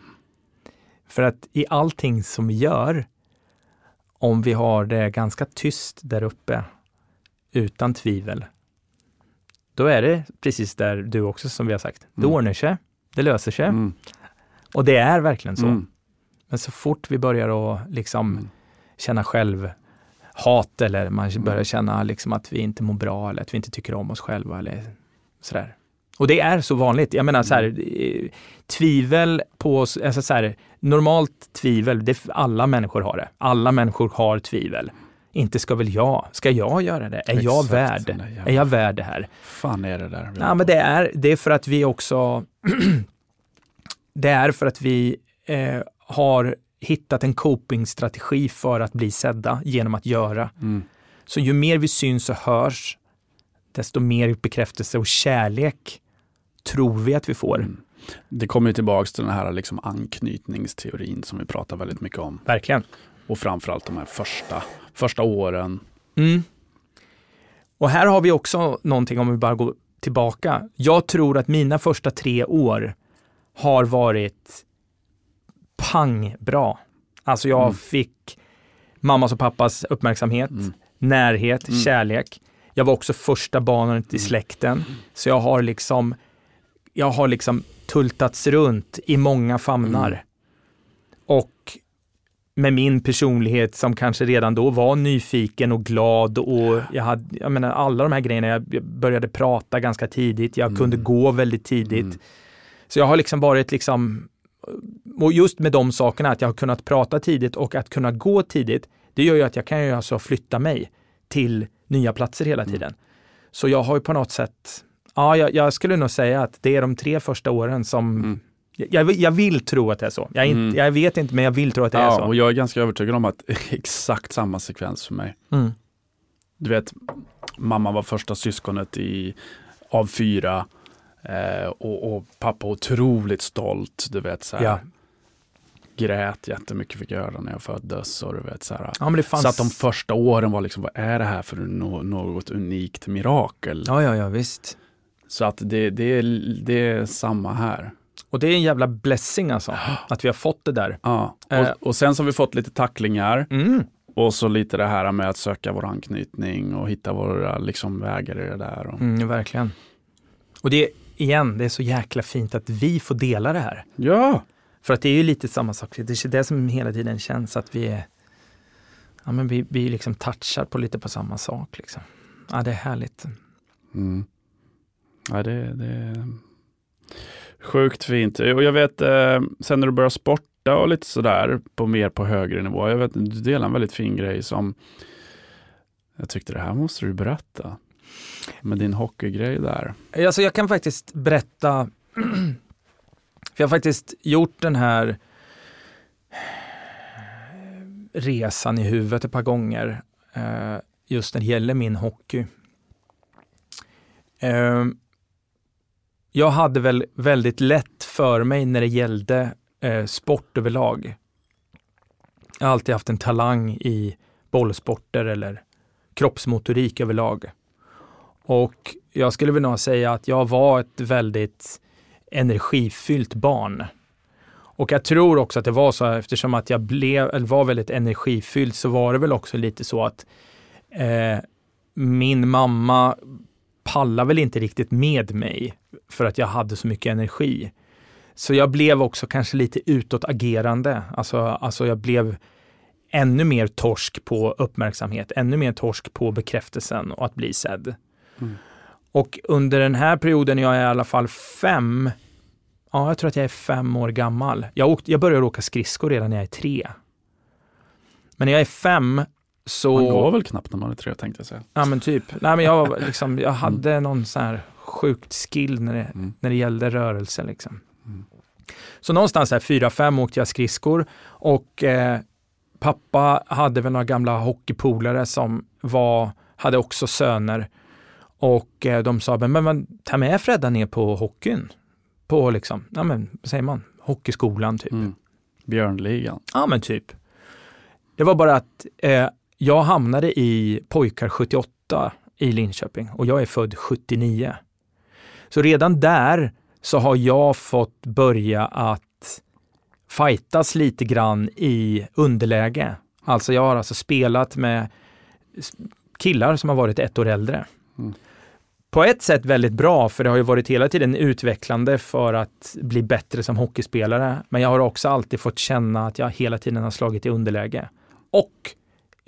för att i allting som vi gör, om vi har det ganska tyst där uppe, utan tvivel, då är det precis där du också, som vi har sagt, det Mm. ordnar sig, det löser sig. Mm. Och det är verkligen så. Mm. Men så fort vi börjar att liksom Mm. känna självhat eller man börjar känna liksom att vi inte mår bra eller att vi inte tycker om oss själva eller sådär. Och det är så vanligt. Jag menar så här, eh, tvivel på alltså så här, normalt tvivel, det, alla människor har det. Alla människor har tvivel. Inte ska väl jag, ska jag göra det? Är jag Exakt, värd? där jävla- Är jag värd det här? fan är det där? Ja, men det är, det är för att vi också Det är för att vi eh, har hittat en copingstrategi för att bli sedda genom att göra. Mm. Så ju mer vi syns och hörs, desto mer bekräftelse och kärlek tror vi att vi får. Mm. Det kommer ju tillbaks till den här liksom anknytningsteorin som vi pratar väldigt mycket om. Verkligen. Och framförallt de här första, första åren. Mm. Och här har vi också någonting om vi bara går tillbaka. Jag tror att mina första tre år har varit pang bra. Alltså jag Mm. fick mammas och pappas uppmärksamhet, Mm. närhet, Mm. kärlek. Jag var också första barnet i släkten, så jag har liksom jag har liksom tultats runt i många famnar. Mm. Och med min personlighet som kanske redan då var nyfiken och glad och jag hade, jag menar alla de här grejerna, jag började prata ganska tidigt, jag Mm. kunde gå väldigt tidigt. Mm. Så jag har liksom varit liksom, och just med de sakerna, att jag har kunnat prata tidigt och att kunna gå tidigt, det gör ju att jag kan ju alltså flytta mig till nya platser hela Mm. tiden. Så jag har ju på något sätt, ja, jag, jag skulle nog säga att det är de tre första åren som, Mm. jag, jag vill tro att det är så. Jag, är inte, Mm. jag vet inte, men jag vill tro att det är Ja, så. och jag är ganska övertygad om att exakt samma sekvens för mig. Mm. Du vet, mamma var första syskonet i, av fyra eh, och, och pappa otroligt stolt. Du vet, så här, Ja. grät jättemycket fick jag höra när jag föddes. Och du vet, så här, ja, fanns... Så att de första åren var liksom, vad är det här för något unikt mirakel? Ja, ja, ja, visst. Så att det, det, är, det är samma här. Och det är en jävla blessing alltså, att vi har fått det där. Ja. Eh. Och, och sen så har vi fått lite tacklingar Mm. och så lite det här med att söka vår anknytning och hitta våra liksom, vägar i det där. Och, Mm, verkligen. Och det, igen, det är så jäkla fint att vi får dela det här. Ja! För att det är ju lite samma sak. Det är det som hela tiden känns att vi är, ja men vi, vi liksom touchar på lite på samma sak liksom. Ja, det är härligt. Mm. Ja, det, det är sjukt fint. Och jag vet, eh, sen när du började sporta och lite sådär, på mer på högre nivå. Jag vet, du delar en väldigt fin grej som jag tyckte det här måste du berätta. Med din hockeygrej där. Eh, alltså jag kan faktiskt berätta, för jag har faktiskt gjort den här eh, resan i huvudet ett par gånger, eh, just när det gäller min hockey. Eh, jag hade väl väldigt lätt för mig när det gällde eh, sport överlag. Jag har alltid haft en talang i bollsporter eller kroppsmotorik överlag. Och jag skulle vilja säga att jag var ett väldigt energifyllt barn. Och jag tror också att det var så eftersom att jag blev, eller var väldigt energifylld så var det väl också lite så att eh, min mamma pallade väl inte riktigt med mig för att jag hade så mycket energi. Så jag blev också kanske lite utåtagerande. Alltså, alltså jag blev ännu mer torsk på uppmärksamhet, ännu mer torsk på bekräftelsen och att bli sedd. Mm. Och under den här perioden, jag är i alla fall fem, ja jag tror att jag är fem år gammal. Jag, åkt, jag började åka skridskor redan när jag är tre. Men när jag är fem så... Man går väl knappt när man är tre tänkte jag säga. Ja men typ. Nej men jag, liksom, jag hade mm. någon sån här sjukt skill när det, mm. när det gällde rörelse. Liksom. Mm. Så någonstans här fyra, fem åkte jag skridskor och eh, pappa hade väl några gamla hockeypolare som var, hade också söner. Och eh, de sa, men, men ta med Fredda ner på hockeyn. På liksom, ja men, vad säger man, hockeyskolan typ. Mm. Björnligan. Ja men typ. Det var bara att eh, jag hamnade i pojkar 78 i Linköping och jag är född 79. Så redan där så har jag fått börja att fightas lite grann i underläge. Alltså jag har alltså spelat med killar som har varit ett år äldre. Mm. På ett sätt väldigt bra, för det har ju varit hela tiden utvecklande för att bli bättre som hockeyspelare. Men jag har också alltid fått känna att jag hela tiden har slagit i underläge. Och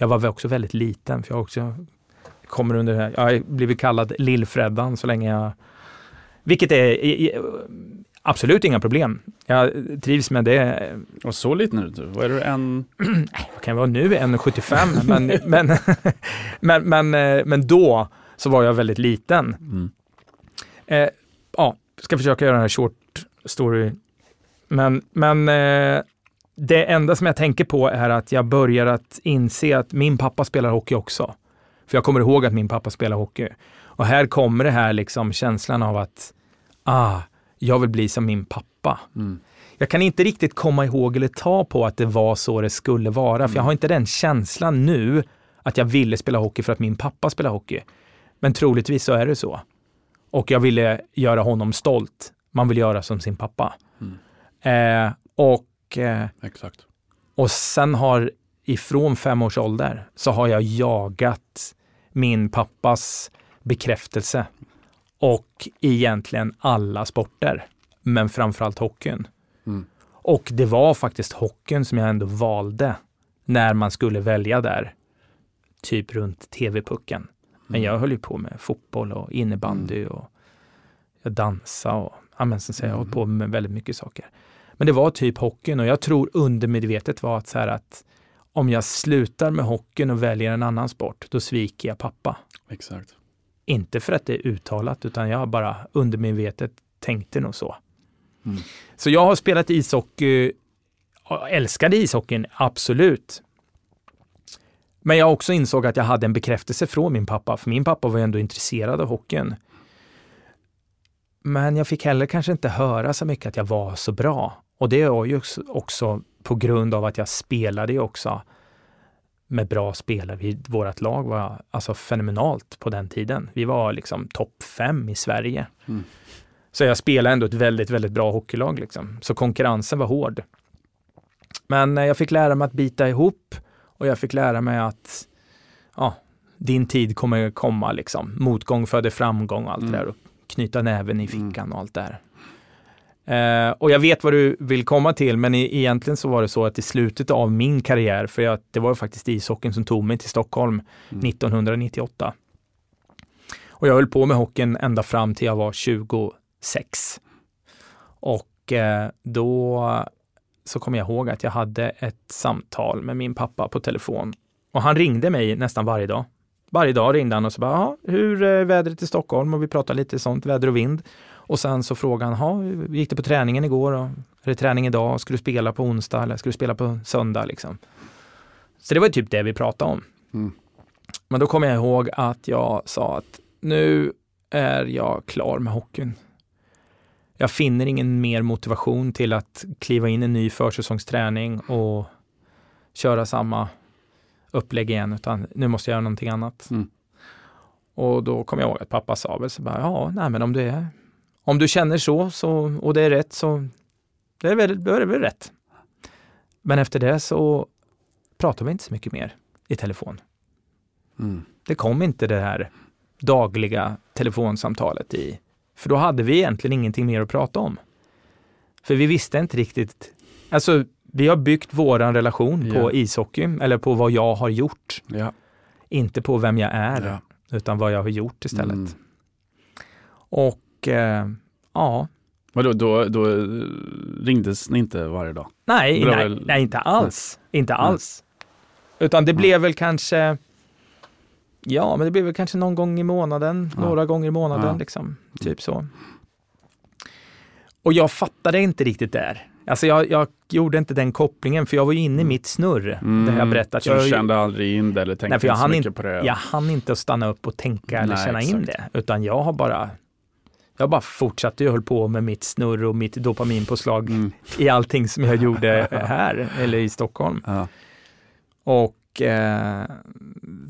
jag var också väldigt liten, för jag också kommer under det här. Jag har blivit kallad Lillfreddan så länge jag vilket är absolut inga problem. Jag trivs med det. Och så liten är du? Vad är du? En... Vad kan jag vara nu? 1,75 men, men, men, men, eh, men då så var jag väldigt liten. Mm. Eh, ja, ska försöka göra den här short story. Men, men eh, det enda som jag tänker på är att jag börjar att inse att min pappa spelar hockey också. För jag kommer ihåg att min pappa spelar hockey. Och här kommer det här liksom känslan av att ah, jag vill bli som min pappa. Mm. Jag kan inte riktigt komma ihåg eller ta på att det var så det skulle vara, mm. för jag har inte den känslan nu att jag ville spela hockey för att min pappa spelar hockey. Men troligtvis så är det så. Och jag ville göra honom stolt. Man vill göra som sin pappa. Mm. Eh, och, eh, Exakt. och sen har ifrån fem års ålder så har jag jagat min pappas bekräftelse och egentligen alla sporter, men framförallt hockeyn. Mm. Och det var faktiskt hockeyn som jag ändå valde när man skulle välja där, typ runt TV-pucken. Men mm. jag höll ju på med fotboll och innebandy mm. och jag dansade och ja, men sen, så jag höll på med väldigt mycket saker. Men det var typ hockeyn och jag tror undermedvetet var att så här att om jag slutar med hockeyn och väljer en annan sport, då sviker jag pappa. Exakt. Inte för att det är uttalat, utan jag bara undermedvetet tänkte nog så. Mm. Så jag har spelat ishockey, älskade ishockeyn, absolut. Men jag också insåg att jag hade en bekräftelse från min pappa, för min pappa var ändå intresserad av hockeyn. Men jag fick heller kanske inte höra så mycket att jag var så bra. Och det var ju också på grund av att jag spelade ju också med bra spelare. vårt lag var alltså fenomenalt på den tiden. Vi var liksom topp fem i Sverige. Mm. Så jag spelade ändå ett väldigt, väldigt bra hockeylag. Liksom. Så konkurrensen var hård. Men eh, jag fick lära mig att bita ihop och jag fick lära mig att ja, din tid kommer komma. Liksom. Motgång föder framgång och allt mm. det där. Och knyta näven i fickan mm. och allt det där. Eh, och jag vet vad du vill komma till, men i, egentligen så var det så att i slutet av min karriär, för jag, det var faktiskt ishockeyn som tog mig till Stockholm mm. 1998. Och jag höll på med hockeyn ända fram till jag var 26. Och eh, då så kommer jag ihåg att jag hade ett samtal med min pappa på telefon. Och han ringde mig nästan varje dag. Varje dag ringde han och så bara, hur är vädret i Stockholm? Och vi pratade lite sånt, väder och vind. Och sen så frågade han, gick det på träningen igår? Och, är det träning idag? Ska du spela på onsdag eller ska du spela på söndag? Liksom. Så det var typ det vi pratade om. Mm. Men då kommer jag ihåg att jag sa att nu är jag klar med hockeyn. Jag finner ingen mer motivation till att kliva in i en ny försäsongsträning och köra samma upplägg igen, utan nu måste jag göra någonting annat. Mm. Och då kom jag ihåg att pappa sa väl så bara, ja, nej men om du är om du känner så, så och det är rätt så det är väl, då är det väl rätt. Men efter det så pratade vi inte så mycket mer i telefon. Mm. Det kom inte det här dagliga telefonsamtalet i. För då hade vi egentligen ingenting mer att prata om. För vi visste inte riktigt, alltså vi har byggt våran relation Ja. på ishockey eller på vad jag har gjort. Ja. Inte på vem jag är, Ja. utan vad jag har gjort istället. Mm. Och eh, ja, Vadå, då, då ringdes ni inte varje dag? nej, Det nej, väl- nej, inte alls. Inte alls. Utan det blev väl kanske, ja, men det blev väl kanske någon gång i månaden, Ja. några gånger i månaden, Ja. liksom. Typ så. Och jag fattade inte riktigt där. Alltså jag, jag gjorde inte den kopplingen, för jag var ju inne i mitt snurr, det har jag berättat. Mm. Så Jag, du kände aldrig in det eller tänkte Nej, för jag inte så mycket inte- på det? jag hann inte att stanna upp och tänka eller Nej, känna in exakt. det, utan jag har bara jag bara fortsatte och höll på med mitt snurr och mitt dopaminpåslag Mm. i allting som jag gjorde här eller i Stockholm. Ja. Och eh,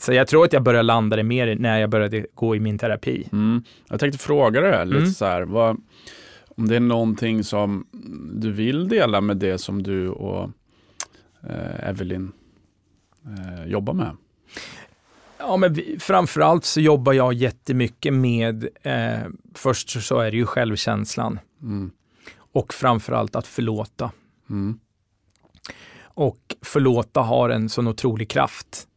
så jag tror att jag började landa det mer när jag började gå i min terapi. Mm. Jag tänkte fråga dig lite Mm. så här, vad, om det är någonting som du vill dela med det som du och eh, Evelyn eh, jobbar med? Ja, men vi, framförallt så jobbar jag jättemycket med, eh, först så är det ju självkänslan Mm. och framförallt att förlåta. Mm. Och förlåta har en sån otrolig kraft.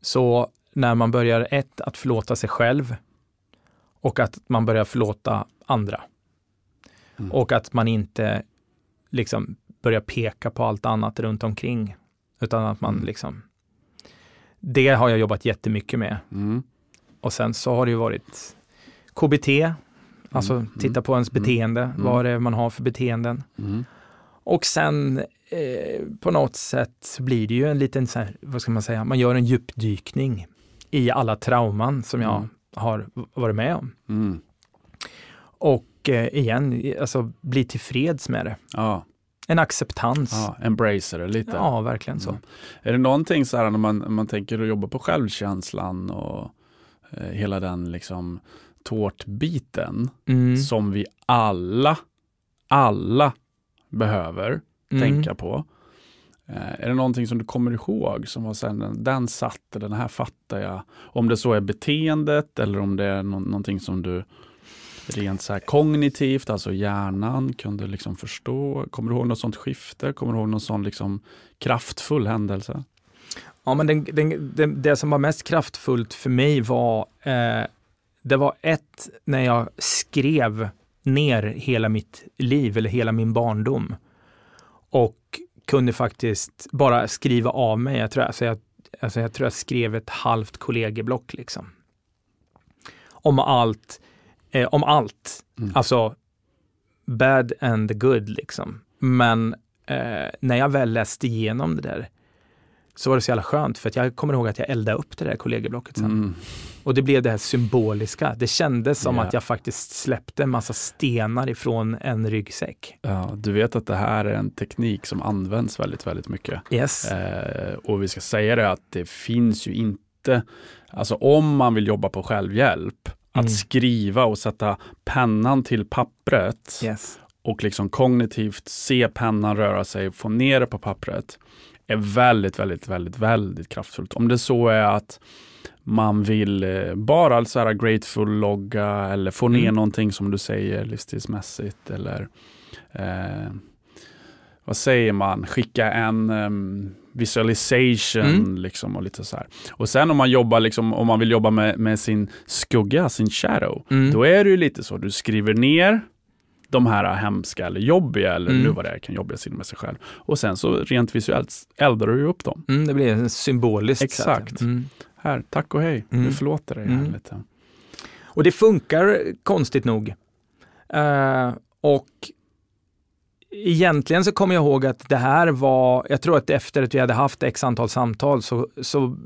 Så när man börjar ett, att förlåta sig själv och att man börjar förlåta andra. Mm. Och att man inte liksom börjar peka på allt annat runt omkring. Utan att man Mm. liksom, det har jag jobbat jättemycket med. Mm. Och sen så har det ju varit KBT, alltså Mm. titta på ens Mm. beteende, Mm. vad det är man har för beteenden. Mm. Och sen eh, på något sätt blir det ju en liten, så här, vad ska man säga, man gör en djupdykning i alla trauman som jag Mm. har varit med om. Mm. Och eh, igen, alltså bli tillfreds med det. Ja, En acceptans. Ja, ja, embrace det lite. verkligen så. Mm. Är det någonting så här när man, när man tänker att jobba på självkänslan och eh, hela den liksom tårtbiten Mm. som vi alla, alla behöver Mm. tänka på. Eh, är det någonting som du kommer ihåg som var sen, den satt, den här fattar jag. Om det så är beteendet eller om det är nå- någonting som du rent så här kognitivt, alltså hjärnan, kunde liksom förstå. Kommer du ihåg något sånt skifte? Kommer du ihåg någon sån liksom kraftfull händelse? Ja, men den, den, den, det som var mest kraftfullt för mig var, eh, det var ett, när jag skrev ner hela mitt liv eller hela min barndom och kunde faktiskt bara skriva av mig. Jag tror, alltså jag, alltså jag, tror jag skrev ett halvt kollegieblock liksom. Om allt, eh, om allt. Mm. Alltså bad and the good liksom. Men eh, när jag väl läste igenom det där så var det så jävla skönt för att jag kommer ihåg att jag eldade upp det där kollegieblocket sen. Mm. Och det blev det här symboliska. Det kändes som Ja. att jag faktiskt släppte en massa stenar ifrån en ryggsäck. Ja, du vet att det här är en teknik som används väldigt, väldigt mycket. Yes. Eh, och vi ska säga det att det finns ju inte, alltså om man vill jobba på självhjälp, att Mm. skriva och sätta pennan till pappret yes. och liksom kognitivt se pennan röra sig, få ner det på pappret, är väldigt, väldigt, väldigt, väldigt kraftfullt. Om det så är att man vill eh, bara så här grateful-logga eller få ner Mm. någonting som du säger livsstilsmässigt eller eh, vad säger man, skicka en em, visualization Mm. liksom och lite så här. Och sen om man jobbar liksom, om man vill jobba med, med sin skugga, sin shadow, Mm. då är det ju lite så, du skriver ner de här hemska eller jobbiga eller Mm. nu vad det är, kan jobbiga sidor med sig själv. Och sen så rent visuellt eldar du upp dem. Mm, det blir symboliskt Exakt. Mm. Här, tack och hej, Mm. nu förlåter dig här Mm. lite. Och det funkar konstigt nog. Eh, och egentligen så kommer jag ihåg att det här var, jag tror att efter att vi hade haft x antal samtal så, så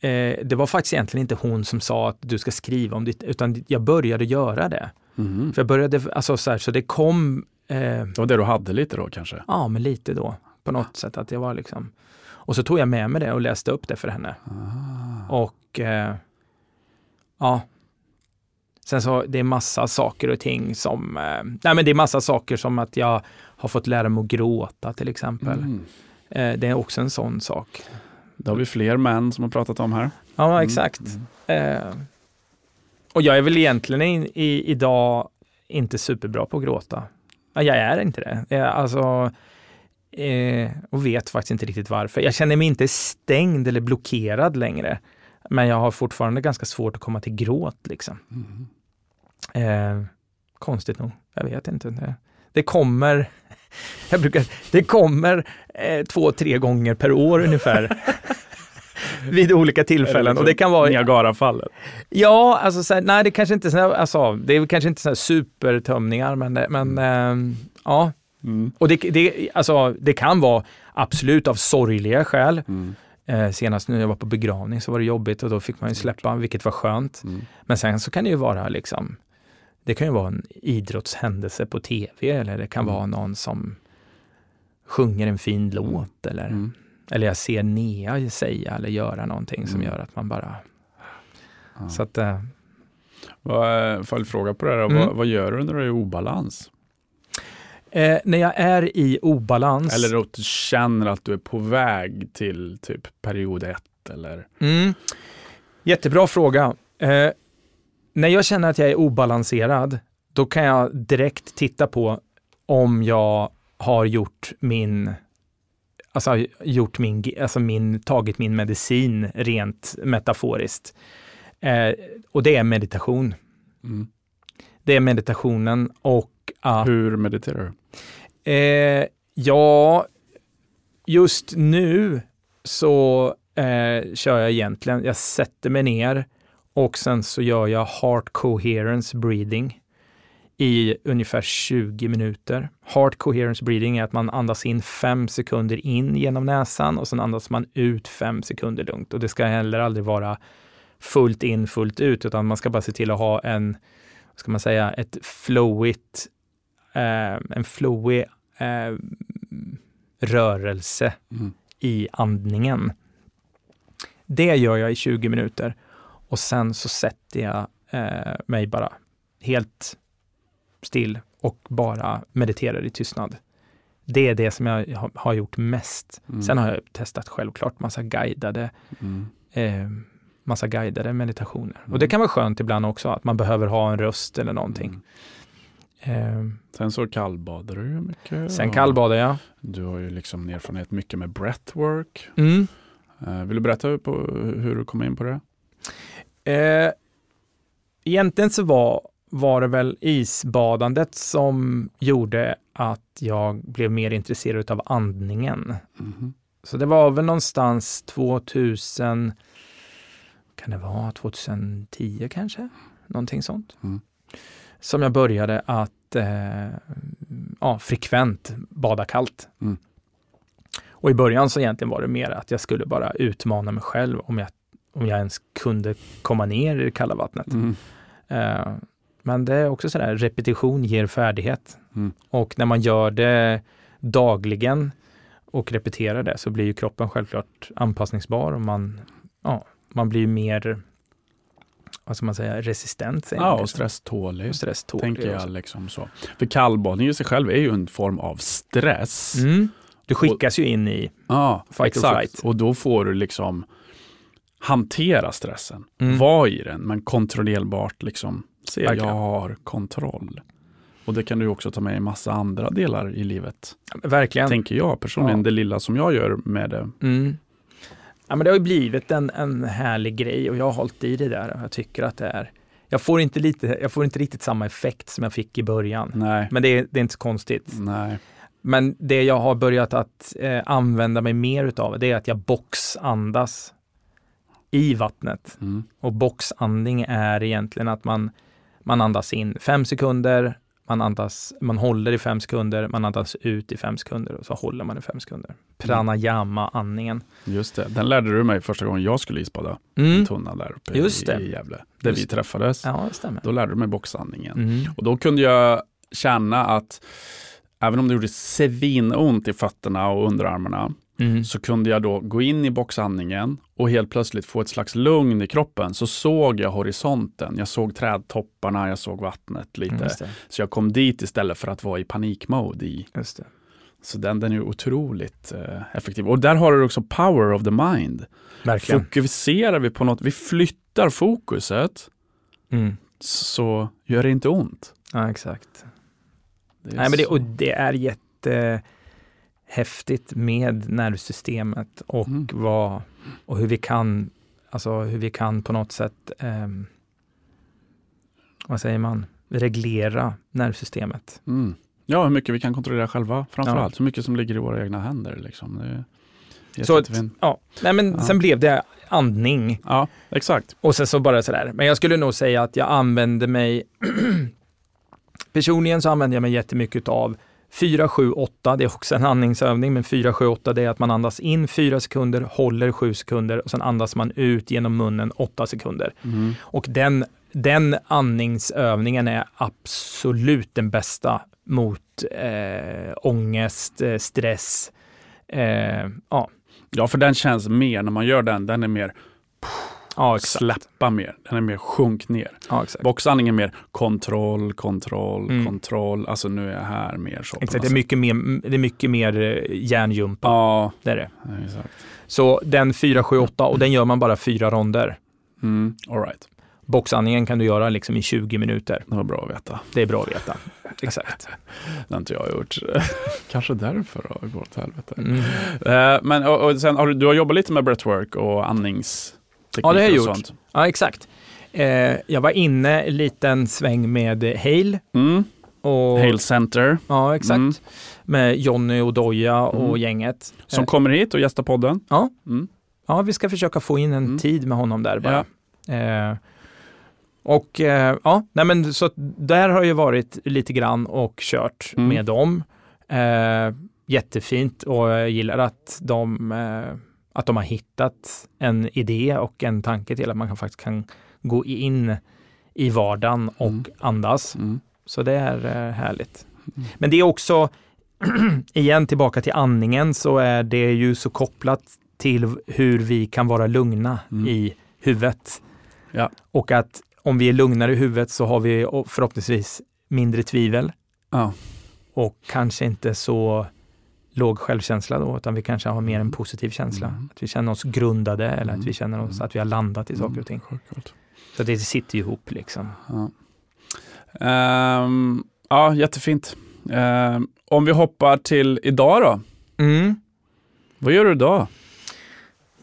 eh, det var faktiskt egentligen inte hon som sa att du ska skriva om ditt, utan jag började göra det. Mhm. För jag började, alltså så här, så det kom, eh, Det var det du hade lite då kanske? ja men lite då, på något sätt att jag var liksom, och så tog jag med mig det och läste upp det för henne. Ah. Och eh, ja, sen så det är massa saker och ting som, eh, nej men det är massa saker som att jag har fått lära mig att gråta till exempel. Mm. Eh, det är också en sån sak. Det har vi fler män som har pratat om här. Ja, Mm. exakt. Mm. Eh, Och jag är väl egentligen i, i, idag inte superbra på att gråta. Ja, jag är inte det. Jag, alltså, eh, och vet faktiskt inte riktigt varför. Jag känner mig inte stängd eller blockerad längre. Men jag har fortfarande ganska svårt att komma till gråt. Liksom. Mm. Eh, konstigt nog. Jag vet inte. Det, kommer, jag brukar, det kommer eh, två, tre gånger per år ungefär. vid olika tillfällen. Och det kan vara... Niagarafallet. Ja, alltså så här, nej det kanske inte är alltså, det är kanske inte så supertömningar, men, men eh, ja. Mm. Och det, det, alltså, det kan vara absolut av sorgliga skäl. Mm. Eh, senast när jag var på begravning så var det jobbigt och då fick man ju släppa, vilket var skönt. Mm. Men sen så kan det ju vara liksom, det kan ju vara en idrottshändelse på tv eller det kan Mm. vara någon som sjunger en fin låt eller, Mm. eller jag ser Nea säga eller göra någonting som Mm. gör att man bara... Ja. Så att, eh, Vad, eh, följdfråga på det här. Mm. vad, vad gör du när du är i obalans? Eh, när jag är i obalans... Eller att du känner att du är på väg till typ period ett eller? Mm. Jättebra fråga. Eh, när jag känner att jag är obalanserad, då kan jag direkt titta på om jag har gjort min, alltså gjort min, alltså min, tagit min medicin rent metaforiskt. Eh, och det är meditation. Mm. Det är meditationen och att Hur mediterar du? Eh, ja, just nu så eh, kör jag egentligen, jag sätter mig ner och sen så gör jag heart coherence breathing i ungefär 20 minuter. Heart coherence breathing är att man andas in fem sekunder in genom näsan och sen andas man ut fem sekunder lugnt. Och det ska heller aldrig vara fullt in, fullt ut, utan man ska bara se till att ha en, vad ska man säga, ett flowigt, en flowig eh, rörelse Mm. i andningen. Det gör jag i 20 minuter och sen så sätter jag eh, mig bara helt still och bara mediterar i tystnad. Det är det som jag har, har gjort mest. Mm. Sen har jag testat självklart massa guidade, Mm. eh, massa guidade meditationer. Mm. Och det kan vara skönt ibland också, att man behöver ha en röst eller någonting. Mm. Eh, Sen så kallbadar du ju mycket. sen kallbadar jag. Du har ju liksom erfarenhet mycket med breathwork. Mm. Eh, vill du berätta på hur du kom in på det? Eh, egentligen så var, var det väl isbadandet som gjorde att jag blev mer intresserad av andningen. Mhm. Så det var väl någonstans 2000, kan det vara 2010 kanske? Någonting sånt. Mm. Som jag började att eh, ja, frekvent bada kallt. Mm. Och i början så egentligen var det mer att jag skulle bara utmana mig själv om jag, om jag ens kunde komma ner i det kalla vattnet. Mm. Eh, men det är också sådär, repetition ger färdighet. Mm. Och när man gör det dagligen och repeterar det så blir ju kroppen självklart anpassningsbar och man, ja, man blir mer, vad ska man säga, resistent. säger Ja, och stresstålig. Och stresstålig Tänker jag liksom så. För kallbadning i sig själv är ju en form av stress. Mm. Du skickas ju in i, Ja, Fight or exakt. flight. Och då får du liksom hantera stressen. Mm. Var i den, men kontrollerbart liksom. Se, Verkligen. jag har kontroll. Och det kan du också ta med i massa andra delar i livet. verkligen. Tänker jag personligen, Ja. det lilla som jag gör med det. Mm. Ja, men det har ju blivit en, en härlig grej och jag har hållit i det där och jag tycker att det är, jag får inte, lite, jag får inte riktigt samma effekt som jag fick i början. Nej, Men det är, det är inte så konstigt. nej. Men det jag har börjat att eh, använda mig mer utav, det är att jag boxandas i vattnet. Mm. Och boxandning är egentligen att man, man andas in fem sekunder, man, andas, man håller i fem sekunder, man andas ut i fem sekunder och så håller man i fem sekunder. Pranayama-andningen. Just det, den lärde du mig första gången jag skulle isbada. Mm. Tunnan där uppe Just det. i Gävle. Där Just vi träffades. Ja, det stämmer. Då lärde du mig boxandningen. Mm. Och då kunde jag känna att även om det gjorde svinont i fötterna och underarmarna Mm. så kunde jag då gå in i boxandningen och helt plötsligt få ett slags lugn i kroppen. Så såg jag horisonten, jag såg trädtopparna, jag såg vattnet lite. Mm. Så jag kom dit istället för att vara i panikmode i. Just det. Så den, den är otroligt eh, effektiv. Och där har du också power of the mind. Verkligen. Fokuserar vi på något, vi flyttar fokuset Mm. så gör det inte ont. Ja, exakt. Nej, men det, och det är jättehäftigt med nervsystemet och, Mm. vad, och hur vi kan, alltså hur vi kan på något sätt, ehm, vad säger man, reglera nervsystemet. Mm. Ja, hur mycket vi kan kontrollera själva framförallt. Ja. Så mycket som ligger i våra egna händer. Liksom. Så att-. Ja, nej men Ja. sen blev det andning Ja, exakt. och sen så bara sådär. Men jag skulle nog säga att jag använde mig, personligen så använder jag mig jättemycket av 4, 7, 8, det är också en andningsövning, men 4, 7, 8 det är att man andas in 4 sekunder, håller 7 sekunder och sen andas man ut genom munnen 8 sekunder. Mm. Och den, den andningsövningen är absolut den bästa mot eh, ångest, eh, stress. Eh, ja, Ja, för den känns mer, när man gör den, den är mer ja, släppa mer. Den är mer sjunk ner. Ja. Boxandning är mer kontroll, kontroll, Mm. kontroll. Alltså nu är jag här mer så. exakt. Det är mycket mer, det är mycket mer eh, hjärnjumpa. Ja, Det är det. exakt. Så den 4, 7, 8 och den gör man bara fyra ronder. Mm. All right. Boxandningen kan du göra liksom i 20 minuter. Det var bra att veta. Det är bra att veta. Exakt. Det har inte jag gjort. Kanske därför då, det går åt helvete. Mm. Eh, men och, och sen har du, du har jobbat lite med breathwork och andningstekniker Ja, det har jag gjort. sånt. Ja, exakt. Eh, jag var inne en liten sväng med Hale. Mm. Och, Hail Center, Ja, exakt. Mm. Med Jonny och Doja och Mm. gänget. som Eh, kommer hit och gästar podden. Ja. Mm. Ja, vi ska försöka få in en Mm. tid med honom där bara. Eh, och eh, ja, nej men så där har jag varit lite grann och kört Mm. med dem. Eh, jättefint och jag gillar att de, eh, att de har hittat en idé och en tanke till att man kan, faktiskt kan gå in i vardagen och Mm. andas. Mm. Så det är eh, härligt. Mm. Men det är också, igen tillbaka till andningen, så är det ju så kopplat till hur vi kan vara lugna Mm. i huvudet. Ja. Och att om vi är lugnare i huvudet så har vi förhoppningsvis mindre tvivel Ja. och kanske inte så låg självkänsla då, utan vi kanske har mer en positiv känsla. Mm. Att vi känner oss grundade eller att Mm. vi känner oss Mm. att vi har landat i saker och ting. Coolt. Så det sitter ju ihop liksom. Ja. Ehm, ja, jättefint. Ehm, om vi hoppar till idag då. Mm. Vad gör du idag?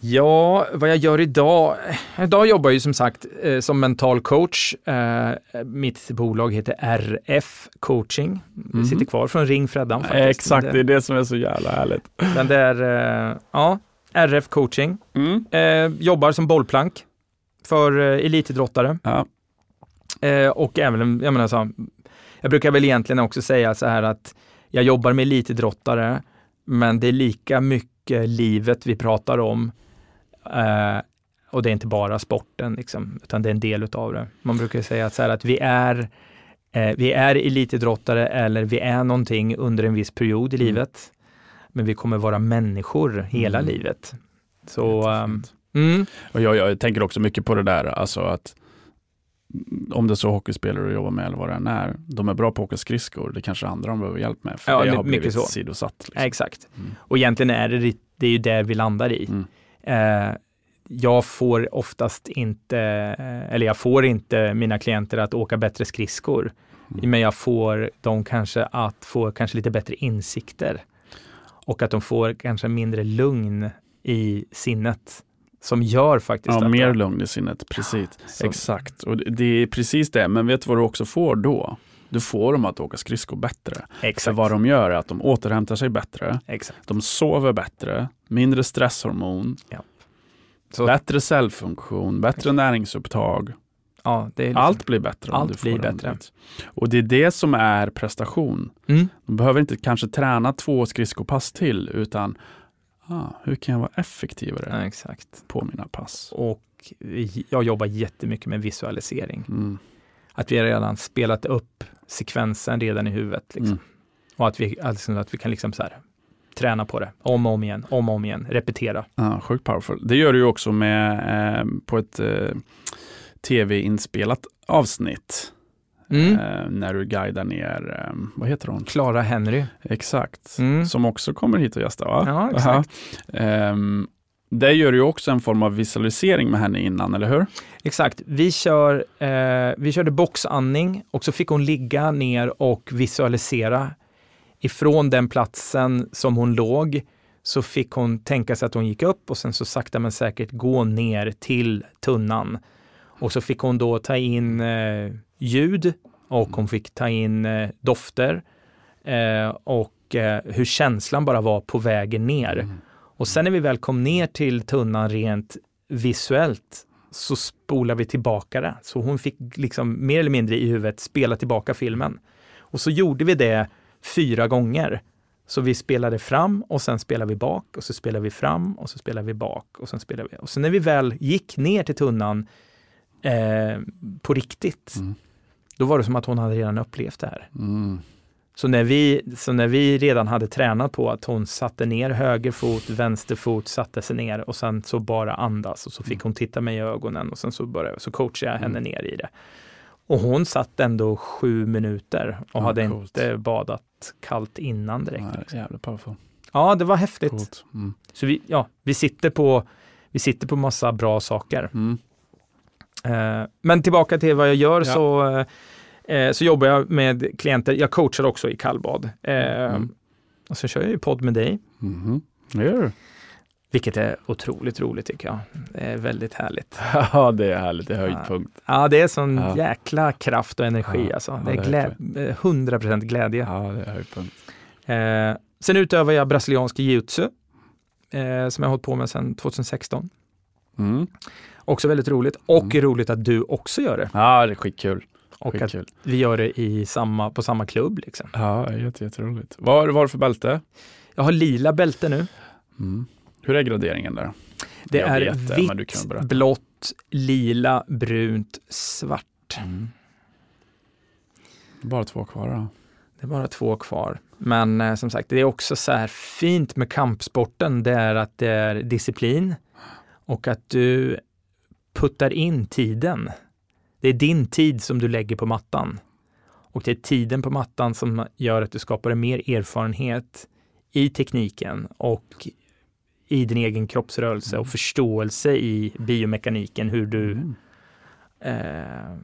Ja, vad jag gör idag? Idag jobbar jag ju som sagt eh, som mental coach. Eh, mitt bolag heter RF coaching. Det Mhm. sitter kvar från Ring Freddan faktiskt. Exakt, det är det som är så jävla härligt. Men det är, eh, ja, RF coaching. Mm. Jobbar som bollplank för eh, elitidrottare. Ja. Och även, jag menar så, jag brukar väl egentligen också säga så här att jag jobbar med elitidrottare, men det är lika mycket livet vi pratar om. Eh, och det är inte bara sporten, liksom, utan det är en del utav det. Man brukar säga så här att vi är, eh, vi är elitidrottare eller vi är någonting under en viss period i Mm. livet. Men vi kommer vara människor hela Mm. livet. Så, mm, Och jag, jag tänker också mycket på det där, alltså att om det är så hockeyspelare du jobbar med eller vad det än är, de är bra på att åka skridskor, det kanske andra de behöver hjälp med, för Ja, det har mycket blivit så. sidosatt. Liksom. exakt. Mm. Och egentligen är det, det är ju där vi landar i. Eh, jag får oftast inte, eh, eller jag får inte mina klienter att åka bättre skridskor. Mm. Men jag får dem kanske att få kanske lite bättre insikter. Och att de får kanske mindre lugn i sinnet. Som gör faktiskt Ja, att mer lugn i sinnet, precis. Så- Exakt, och det är precis det. Men vet du vad du också får då? Du får dem att åka skridskor bättre. För Exakt. vad de gör är att de återhämtar sig bättre, Exakt. de sover bättre, mindre stresshormon, Så, bättre cellfunktion, bättre näringsupptag. ja, liksom, Allt blir bättre. om Allt du blir bättre. dit. Och det är det som är prestation. Mm. De behöver inte kanske träna två skridskopass till, utan ah, hur kan jag vara effektivare Ja, exakt. på mina pass? Och jag jobbar jättemycket med visualisering. Mm. Att vi har redan spelat upp sekvensen redan i huvudet. Liksom. Mm. Och att vi, alltså, att vi kan liksom så här, träna på det om och om igen, om och om igen, repetera. Ja, sjukt powerful. Det gör du ju också med, eh, på ett eh, tv-inspelat avsnitt. Mm. Eh, när du guidar ner, eh, vad heter hon? Clara Henry. Exakt. Mm. Som också kommer hit och gästar va? Ja, exakt. Ehm, det gör du ju också en form av visualisering med henne innan, eller hur? Exakt. Vi, kör, eh, vi körde boxandning och så fick hon ligga ner och visualisera ifrån den platsen som hon låg så fick hon tänka sig att hon gick upp och sen så sakta men säkert gå ner till tunnan. Och så fick hon då ta in eh, ljud och hon fick ta in eh, dofter eh, och eh, hur känslan bara var på vägen ner. Mm. Och sen när vi väl kom ner till tunnan rent visuellt så spolar vi tillbaka det. Så hon fick liksom mer eller mindre i huvudet spela tillbaka filmen. Och så gjorde vi det fyra gånger. Så vi spelade fram och sen spelade vi bak och så spelade vi fram och så spelade vi bak och sen spelade vi. Och så när vi väl gick ner till tunnan eh, på riktigt, Mm. då var det som att hon hade redan upplevt det här. Mm. Så när, vi, så när vi redan hade tränat på att hon satte ner höger fot, vänster fot, satte sig ner och sen så bara andas och så fick hon titta mig i ögonen och sen så, började, så coachade jag henne ner i det. Och hon satt ändå sju minuter och Ja, hade coolt. inte badat kallt innan direkt. Ja, det är jävligt powerful. Ja, det var häftigt. Mm. Så vi, ja, vi sitter på vi sitter på massa bra saker. Mm. Eh, men tillbaka till vad jag gör Ja. så, eh, så jobbar jag med klienter. Jag coachar också i kallbad. Eh, Mm. Och så kör jag ju podd med dig, Mhm. Det gör du. vilket är otroligt roligt tycker jag. Det är väldigt härligt. Ja, det är härligt. Det är höjdpunkt. Ja, det är sån Ja. jäkla kraft och energi Ja, alltså. ja, Det är det är glä- eh, 100% glädje. Ja, det är höjdpunkt. Eh, sen utövar jag brasiliansk jiu-jitsu, eh, som jag har hållit på med sedan 2016. Mm. Också väldigt roligt och Mm. roligt att du också gör det. Ja, det är skitkul. Och att vi gör det i samma, på samma klubb. Liksom. Ja, jätte, jätteroligt. Vad har du för bälte? Jag har lila bälte nu. Mm. Hur är graderingen där? Det Jag är vet vitt, blått, lila, brunt, svart. Mm. Bara två kvar då. Det är bara två kvar. Men eh, som sagt, det är också så här fint med kampsporten. Det är att det är disciplin och att du puttar in tiden. Det är din tid som du lägger på mattan. Och det är tiden på mattan som gör att du skapar en mer erfarenhet i tekniken och i din egen kroppsrörelse och förståelse i biomekaniken, hur du Mm. Eh,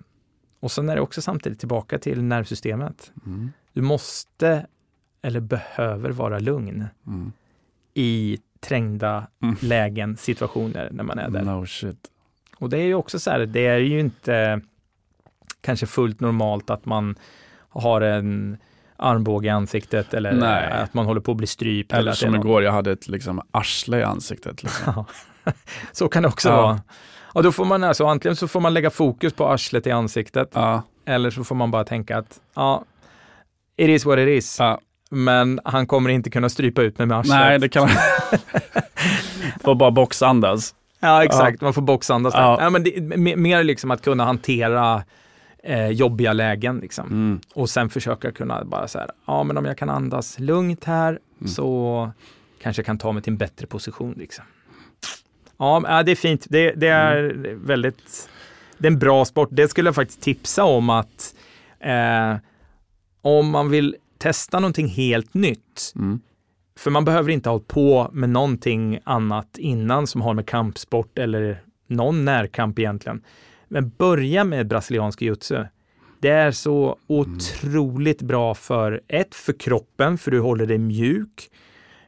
och sen är det också samtidigt tillbaka till nervsystemet. Mm. Du måste eller behöver vara lugn Mm. i trängda Mm. lägen, situationer när man är där. No shit. Och det är ju också så här, det är ju inte kanske fullt normalt att man har en armbåge i ansiktet eller Nej. att man håller på att bli strypt. Eller är som någon- igår, jag hade ett liksom, arsle i ansiktet. Liksom. Ja. så kan det också Ja. vara. Och då får man alltså, antingen så får man lägga fokus på arslet i ansiktet Ja, Eller så får man bara tänka att ja, it is what it is. ja. Men han kommer inte kunna strypa ut mig med arslet. Nej, det kan man Får bara boxandas. Ja, exakt. Man får boxandas. Ja. Ja. men det, me- mer liksom att kunna hantera eh, jobbiga lägen. Liksom. Mm. Och sen försöka kunna bara så här, ja men om jag kan andas lugnt här Mm. så kanske jag kan ta mig till en bättre position. Liksom. Ja, ja, det är fint. Det, det är Mm. väldigt, det är en bra sport. Det skulle jag faktiskt tipsa om att eh, om man vill testa någonting helt nytt, Mm. För man behöver inte ha hållit på med någonting annat innan som har med kampsport eller någon närkamp egentligen. Men börja med brasiliansk jiu-jitsu. Det är så otroligt bra för ett, för kroppen, för du håller dig mjuk.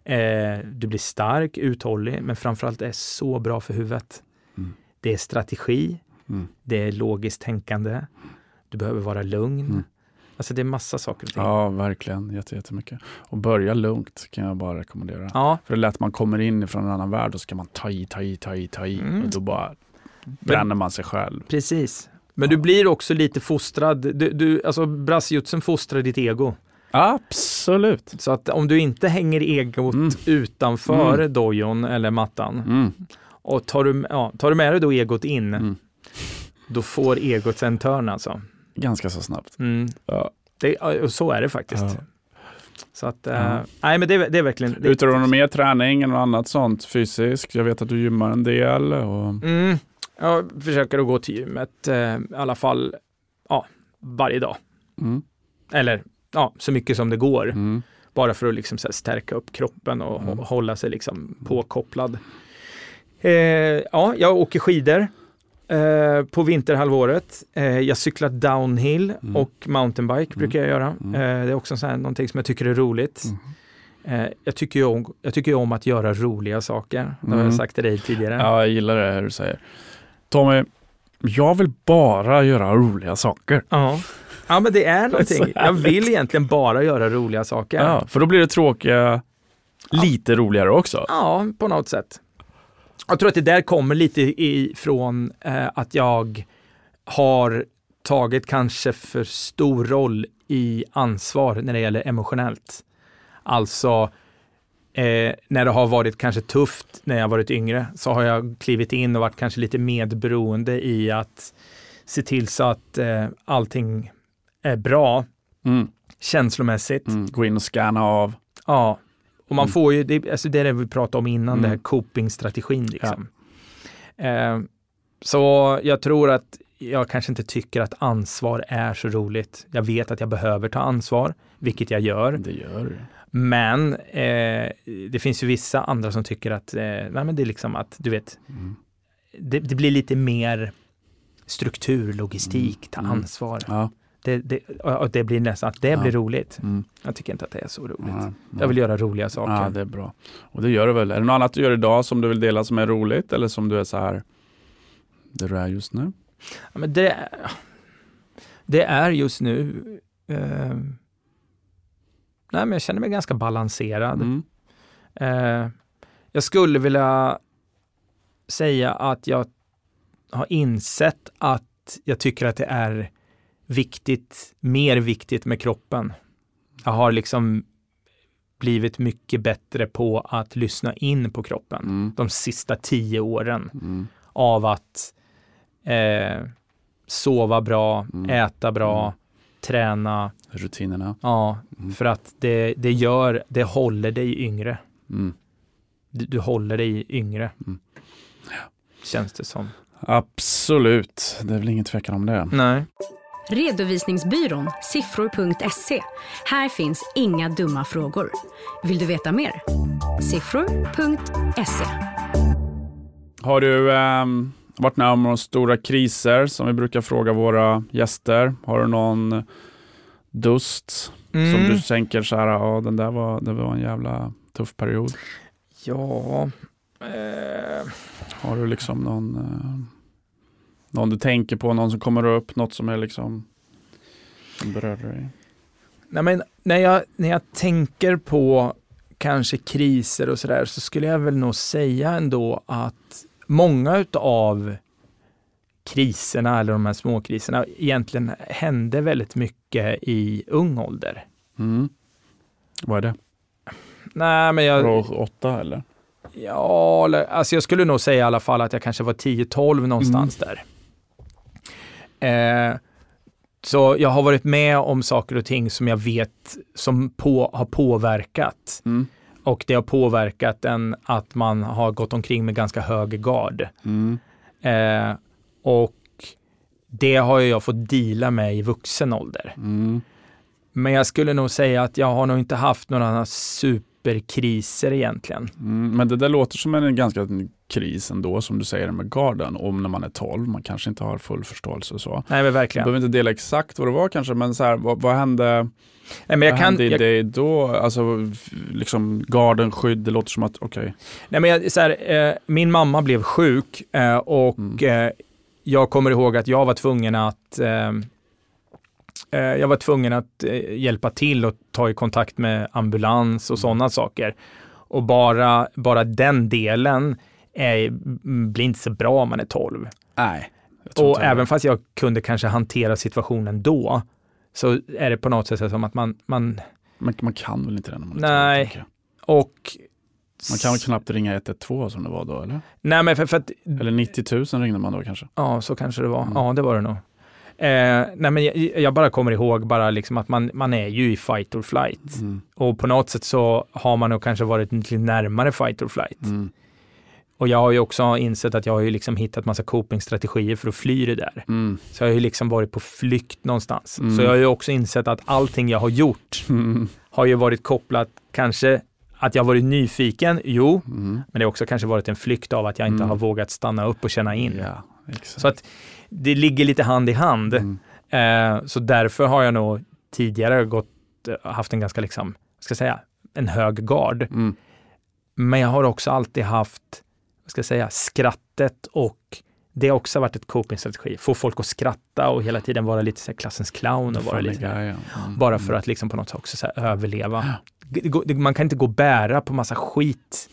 Eh, du blir stark, uthållig, men framförallt är det så bra för huvudet. Mm. Det är strategi, Mm. det är logiskt tänkande, du behöver vara lugn. Mm. Alltså det är massa saker och ting. Ja, verkligen. Jätte, jättemycket. Och börja lugnt kan jag bara rekommendera. Ja, För det är lätt man kommer in från en annan värld och så ska man ta i, ta i, ta i, ta i. Mm. Och då bara bränner man sig själv. precis. Men du blir också lite fostrad. Du, du, alltså brassjutsen fostrar ditt ego. Absolut. Så att om du inte hänger egot Mm. utanför Mm. dojon eller mattan Mm. och tar du, ja, tar du med dig då egot in, Mm. då får egot en törn alltså. Ganska så snabbt. Mm. Ja. Det, och så är det faktiskt. Ja. Så att, eh, Ja. nej men det, är- det är verkligen... Det, Utövar du någon mer träning eller något annat sånt fysiskt? Jag vet att du gymmar en del. Och... Mm, jag försöker att gå till gymmet eh, i alla fall ja, varje dag. Mm. Eller ja, så mycket som det går. Mm. Bara för att liksom stärka upp kroppen och Mm. hå- hålla sig liksom påkopplad. Eh, ja, jag åker skidor eh, på vinterhalvåret. Eh, jag cyklar downhill Mm. och mountainbike brukar jag göra. Mm. Eh, det är också så här, någonting som jag tycker är roligt. Mm. Eh, jag, tycker ju om, jag tycker om att göra roliga saker. Det har Mm. jag sagt till dig tidigare. Ja, jag gillar det här du säger. Tommy, jag vill bara göra roliga saker. Ja. ja, men det är någonting. Jag vill egentligen bara göra roliga saker. Ja, för då blir det tråkiga lite roligare också. Ja, på något sätt. Jag tror att det där kommer lite ifrån eh, att jag har tagit kanske för stor roll i ansvar när det gäller emotionellt. Alltså, eh, när det har varit kanske tufft när jag varit yngre så har jag klivit in och varit kanske lite medberoende i att se till så att eh, allting är bra Mm. känslomässigt. Mm. Gå in och scanna av. Ja, och man Mm. får ju, det, alltså det är det vi pratade om innan, Mm. det här copingstrategin liksom. Eh, så jag tror att jag kanske inte tycker att ansvar är så roligt. Jag vet att jag behöver ta ansvar, vilket jag gör. Det gör du. Men eh, det finns ju vissa andra som tycker att, eh, nej men det är liksom att, du vet, Mm. det, det blir lite mer struktur, logistik, ta Mm. ansvar. Ja. Det, det, och det blir nästan att det Ja. blir roligt. Mm. Jag tycker inte att det är så roligt. Ja. Jag vill göra roliga saker. Ja, det är bra. Och det gör du väl. Är det något annat du gör idag som du vill dela som är roligt eller som du är så här, det du är just nu? Ja, men det, det är just nu, eh, nej men jag känner mig ganska balanserad. Mm. Eh, jag skulle vilja säga att jag har insett att jag tycker att det är viktigt, mer viktigt med kroppen. Jag har liksom blivit mycket bättre på att lyssna in på kroppen Mm. de sista tio åren Mm. av att eh, sova bra, Mm. äta bra, Mm. träna. Rutinerna. Ja, Mm. för att det, det gör, det håller dig yngre. Mm. Du, du håller dig yngre. Mm. Känns det som. Absolut, det är väl ingen tvekan om det. Nej. Redovisningsbyrån siffror.se. Här finns inga dumma frågor. Vill du veta mer? Siffror.se. Har du ehm, varit med om några stora kriser som vi brukar fråga våra gäster? Har du någon dust som Mm. du tänker så här, ja den där var, det var en jävla tuff period? Ja. Eh, Har du liksom någon, eh, någon du tänker på, någon som kommer upp, något som är liksom som berör dig? nej men när jag, när jag tänker på kanske kriser och sådär så skulle jag väl nog säga ändå att många utav kriserna eller de här småkriserna egentligen hände väldigt mycket i ung ålder. Mm. Vad är det? Nej, men jag, Rå åtta eller? Ja, alltså jag skulle nog säga i alla fall att jag kanske var 10-12 någonstans där. Eh, så jag har varit med om saker och ting som jag vet som på, har påverkat. Mm. Och det har påverkat en att man har gått omkring med ganska hög gard. Mm. Eh, och det har jag fått deala med i vuxen ålder. Mm. Men jag skulle nog säga att jag har nog inte haft några superkriser egentligen. Mm. Men det där låter som en ganska kris ändå, som du säger med garden, om när man är 12, man kanske inte har full förståelse och så. Nej, men Du verkligen. behöver inte dela exakt vad det var kanske, men så här, vad, vad hände, Nej, men jag kan, jag, dig då? Alltså, liksom garden, skydd, det låter som att, okej. Nej, men jag, så här, eh, min mamma blev sjuk eh, och Mm. eh, jag kommer ihåg att jag var tvungen att eh, eh, jag var tvungen att eh, hjälpa till och ta i kontakt med ambulans Mm. och sådana saker. Och bara, bara den delen är, blir inte så bra om man är 12. Nej. Och även fast jag kunde kanske hantera situationen då, så är det på något sätt som att man, man Men man kan väl inte det när man är 12, Nej. jag. och Man kan väl knappt ringa 112 som det var då, eller? Nej, men för, för att Eller 90 000 ringde man då kanske? Ja, så kanske det var. Mm. Ja, det var det nog. Eh, nej, men jag, jag bara kommer ihåg bara liksom att man, man är ju i fight or flight. Mm. Och på något sätt så har man nog kanske varit lite närmare fight or flight. Mm. Och jag har ju också insett att jag har ju liksom hittat massa copingstrategier för att fly det där. Mm. Så jag har ju liksom varit på flykt någonstans. Mm. Så jag har ju också insett att allting jag har gjort Mm. har ju varit kopplat kanske att jag varit nyfiken, jo, Mm. men det har också kanske varit en flykt av att jag inte Mm. har vågat stanna upp och känna in. Ja. Så att det ligger lite hand i hand. Mm. Eh, så därför har jag nog tidigare gått, haft en ganska, liksom, ska säga, en hög gard. Men jag har också alltid haft, vad ska jag säga, skrattet och det har också varit ett copingstrategi. Få folk att skratta och hela tiden vara lite så klassens clown och vara lite ja. Mm. bara för att liksom på något sätt också så överleva. Man kan inte gå och bära på massa skit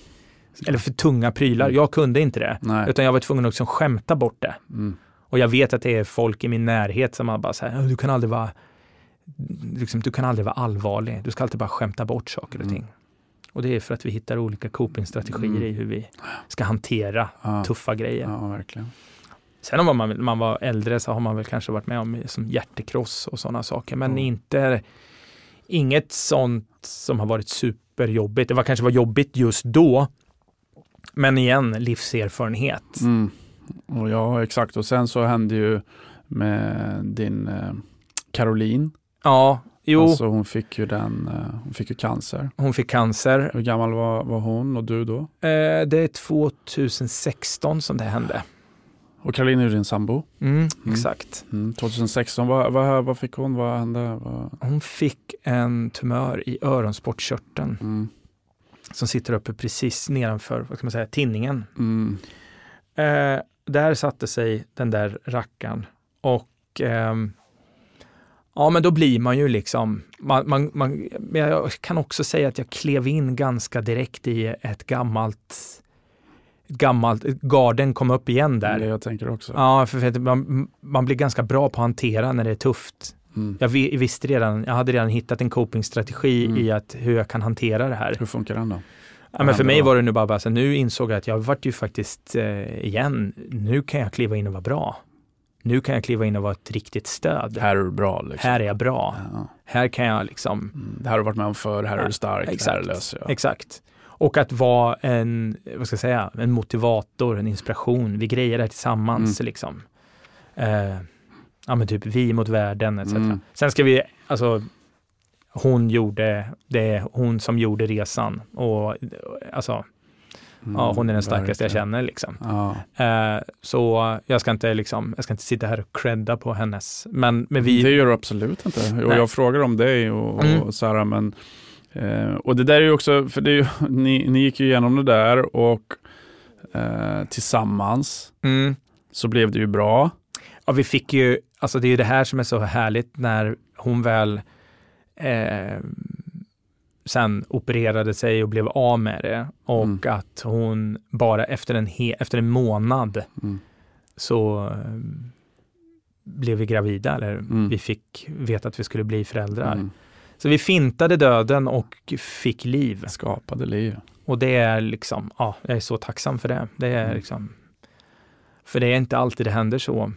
eller för tunga prylar. Jag kunde inte det, Nej. utan jag var tvungen att liksom skämta bort det. Mm. Och jag vet att det är folk i min närhet som har bara så här, du kan aldrig vara liksom, du kan aldrig vara allvarlig. Du ska alltid bara skämta bort saker och Mm. Och det är för att vi hittar olika copingstrategier Mm. i hur vi ska hantera Ja. tuffa grejer. Ja, verkligen. Sen om man, man var äldre så har man väl kanske varit med om som hjärtekross och sådana saker. Men Ja. inte inget sånt som har varit superjobbigt. Det var kanske var jobbigt just då. Men igen, livserfarenhet. Mm. Och ja, exakt. Och sen så hände ju med din eh, Caroline. Ja, jo, Alltså hon fick ju den, eh, hon fick ju cancer. hon fick cancer. Hur gammal var, var hon och du då? Eh, det är 2016 som det hände. Och Caroline är ju din sambo. Mm, Exakt. Mm. 2016, vad, vad, vad fick hon? Vad hände? Vad, Hon fick en tumör i öronsportkörteln mm. som sitter uppe precis nedanför vad ska man säga, tinningen. Mm. Eh, där satte sig den där rackaren och ehm, ja, men då blir man ju liksom, man, man, man, men jag kan också säga att jag klev in ganska direkt i ett gammalt, ett gammalt, garden kom upp igen Det är det där. jag tänker också. Ja, för, för man, man blir ganska bra på att hantera när det är tufft. Mm. Jag vi- visste redan, jag hade redan hittat en copingstrategi Mm. i att hur jag kan hantera det här. Hur funkar den då? Ja, men för mig var det nu bara, bara så här, nu insåg jag att jag vart ju faktiskt eh, igen, nu kan jag kliva in och vara bra. Nu kan jag kliva in och vara ett riktigt stöd. Här är du bra liksom. Här är jag bra. Ja. Här kan jag liksom, Mm. Det här har du varit med om förr, här är Ja, du stark, det här exakt. löser jag. exakt. Och att vara en, vad ska jag säga, en motivator, en inspiration. Vi grejer det här tillsammans liksom. Eh, ja men typ vi mot världen etc. Mm. Sen ska vi, alltså hon gjorde, det är hon som gjorde resan och alltså, Mm, ja, hon är den starkaste jag känner liksom. Ja. Eh, så jag ska inte liksom, jag ska inte sitta här och credda på hennes, men, men vi, Det gör du absolut inte. Och Nej. jag frågar om dig och, och Mm. Sara, men eh, och det där är ju också, för det ju, ni, ni gick ju igenom det där och eh, tillsammans mm, så blev det ju bra. ja, vi fick ju, alltså det är ju det här som är så härligt när hon väl eh, sen opererade sig och blev av med det och Mm. att hon bara efter en, he, efter en månad Mm. så eh, blev vi gravida, eller Mm. vi fick veta att vi skulle bli föräldrar. Mm. Så vi fintade döden och fick liv. Skapade liv. Och det är liksom, ja, jag är så tacksam för det. Det är Mm. liksom, för det är inte alltid det händer så.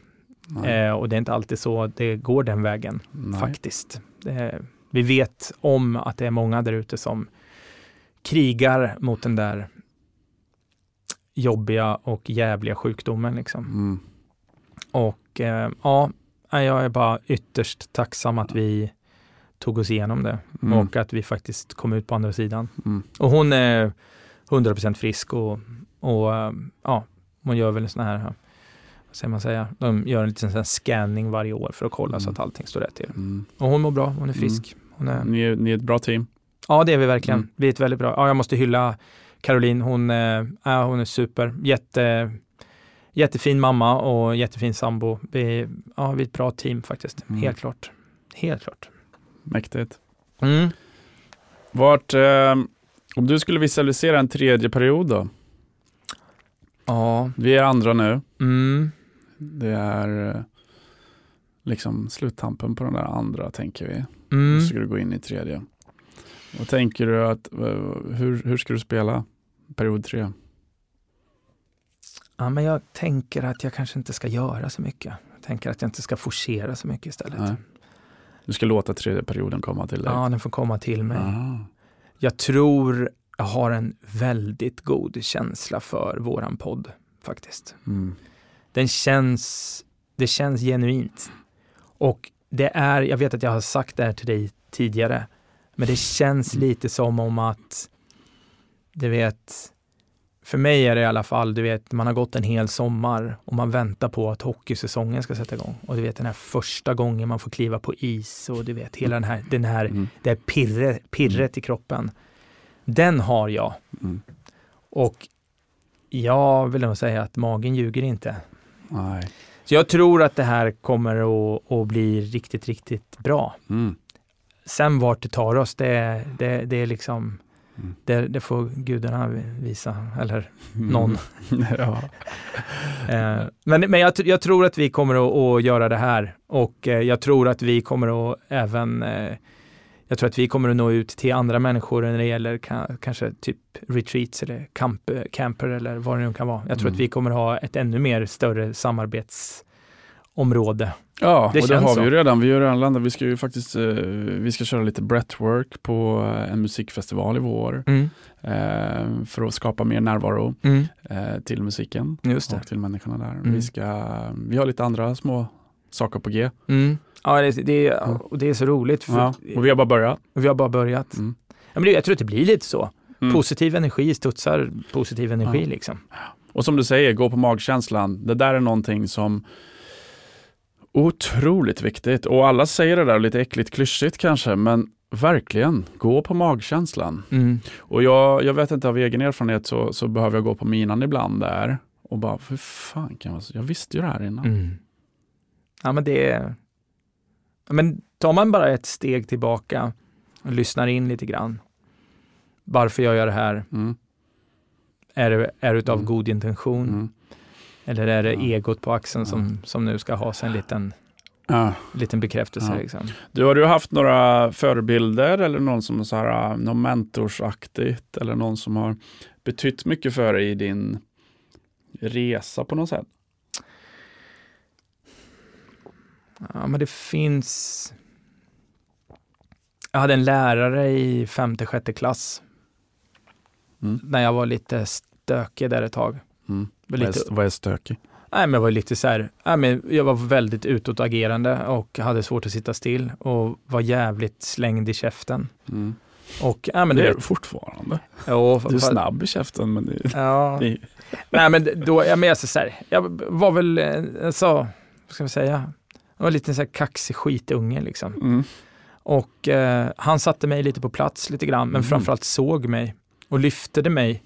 Eh, och det är inte alltid så det går den vägen, Nej. faktiskt. Det är, vi vet om att det är många där ute som krigar mot den där jobbiga och jävliga sjukdomen. Liksom. Mm. Och eh, ja, jag är bara ytterst tacksam att vi tog oss igenom det Mm. och att vi faktiskt kom ut på andra sidan. Mm. Och hon är 100% frisk och, och eh, ja, hon gör väl en sån här, säger man säga, de gör en liten sån scanning varje år för att kolla så Mm. att allting står rätt till. Mm. Och hon mår bra, hon är frisk. Hon är, Ni, är, ni är ett bra team. Ja, det är vi verkligen. Mm. Vi är ett väldigt bra, ja, jag måste hylla Caroline, hon, ja, hon är super, jätte, jättefin mamma och jättefin sambo. Vi, ja, vi är ett bra team faktiskt, Mm. helt klart. Helt klart. Mäktigt. Mm. Vart, eh, om du skulle visualisera en tredje period då? Ja, Vi är andra nu. mm. Det är eh, liksom sluttampen på den där andra tänker vi. Mm. Så ska du gå in i tredje. Vad tänker du att, eh, hur, hur ska du spela period tre? Ja, men jag tänker att jag kanske inte ska göra så mycket. Jag tänker att jag inte ska forcera så mycket istället. Nej. Du ska låta tredje perioden komma till dig. Ja, den får komma till mig. Ah. Jag tror jag har en väldigt god känsla för våran podd faktiskt. Mm. Den känns, det känns genuint. Och det är, jag vet att jag har sagt det här till dig tidigare, men det känns Mm. lite som om att du vet, för mig är det i alla fall, du vet, man har gått en hel sommar och man väntar på att hockeysäsongen ska sätta igång. Och du vet den här första gången man får kliva på is och du vet hela den här, den här Mm. det här pirre, pirret i kroppen. Den har jag. Mm. Och jag vill nog säga att magen ljuger inte. Nej. Så jag tror att det här kommer att, att bli riktigt, riktigt bra. Mm. Sen vart det tar oss, det, det, det är liksom, Mm. det, det får gudarna visa, eller någon. ja. Eh, men men jag, jag tror att vi kommer att, att göra det här och eh, jag tror att vi kommer att även eh, jag tror att vi kommer att nå ut till andra människor när det gäller ka, kanske typ retreats eller camp, camper eller vad det nu kan vara. Jag tror Mm. att vi kommer att ha ett ännu mer större samarbetsområde. Ja, Det och det har så. vi ju redan. Vi redan landat. Vi ska ju faktiskt eh, vi ska köra lite breathwork på eh, en musikfestival i vår Mm. eh, för att skapa mer närvaro Mm. till musiken och till människorna där. Mm. Vi, ska, vi har lite andra små saker på G. Mm. Ja, det, det, är- och det är så roligt. För Ja, och vi har bara börjat. vi har bara börjat. Mm. Ja, men det, jag tror att det blir lite så. Mm. Positiv energi studsar positiv energi Ja. liksom. Och som du säger, gå på magkänslan. Det där är någonting som otroligt viktigt. Och alla säger det där lite äckligt klyschigt kanske, men verkligen, gå på magkänslan. Mm. Och jag, jag vet inte av egen erfarenhet så, så behöver jag gå på minan ibland där och bara, för fan kan jag, jag visste ju det här innan. Mm. Ja, men det är... Men tar man bara ett steg tillbaka och lyssnar in lite grann. Varför jag gör det här? Mm. Är det, är det utav Mm. god intention? Mm. Eller är det egot på axeln som, som nu ska ha sig en liten, Ja. liten bekräftelse? Ja. Liksom? Du, har du haft några förebilder eller någon som är så här, äh, någon mentorsaktigt eller någon som har betytt mycket för dig i din resa på något sätt? Ja, men det finns... Jag hade en lärare i femte, sjätte klass. Mm. När jag var lite stökig där ett tag. Mm. Var Vad, är, lite, vad är stökig? nej, men jag var lite så här, nej, men jag var väldigt utåtagerande och hade svårt att sitta still och var jävligt slängd i käften. Mm. Och, ja, men det är du fortfarande. ja, Du är snabb i käften men det, Ja, det, nej men då, ja, men jag, så här, jag var väl, eh, alltså, vad ska vi säga, jag var lite så här kaxig skitunge liksom. mm. Och eh, han satte mig lite på plats lite grann, men Mm. framförallt såg mig och lyftade mig.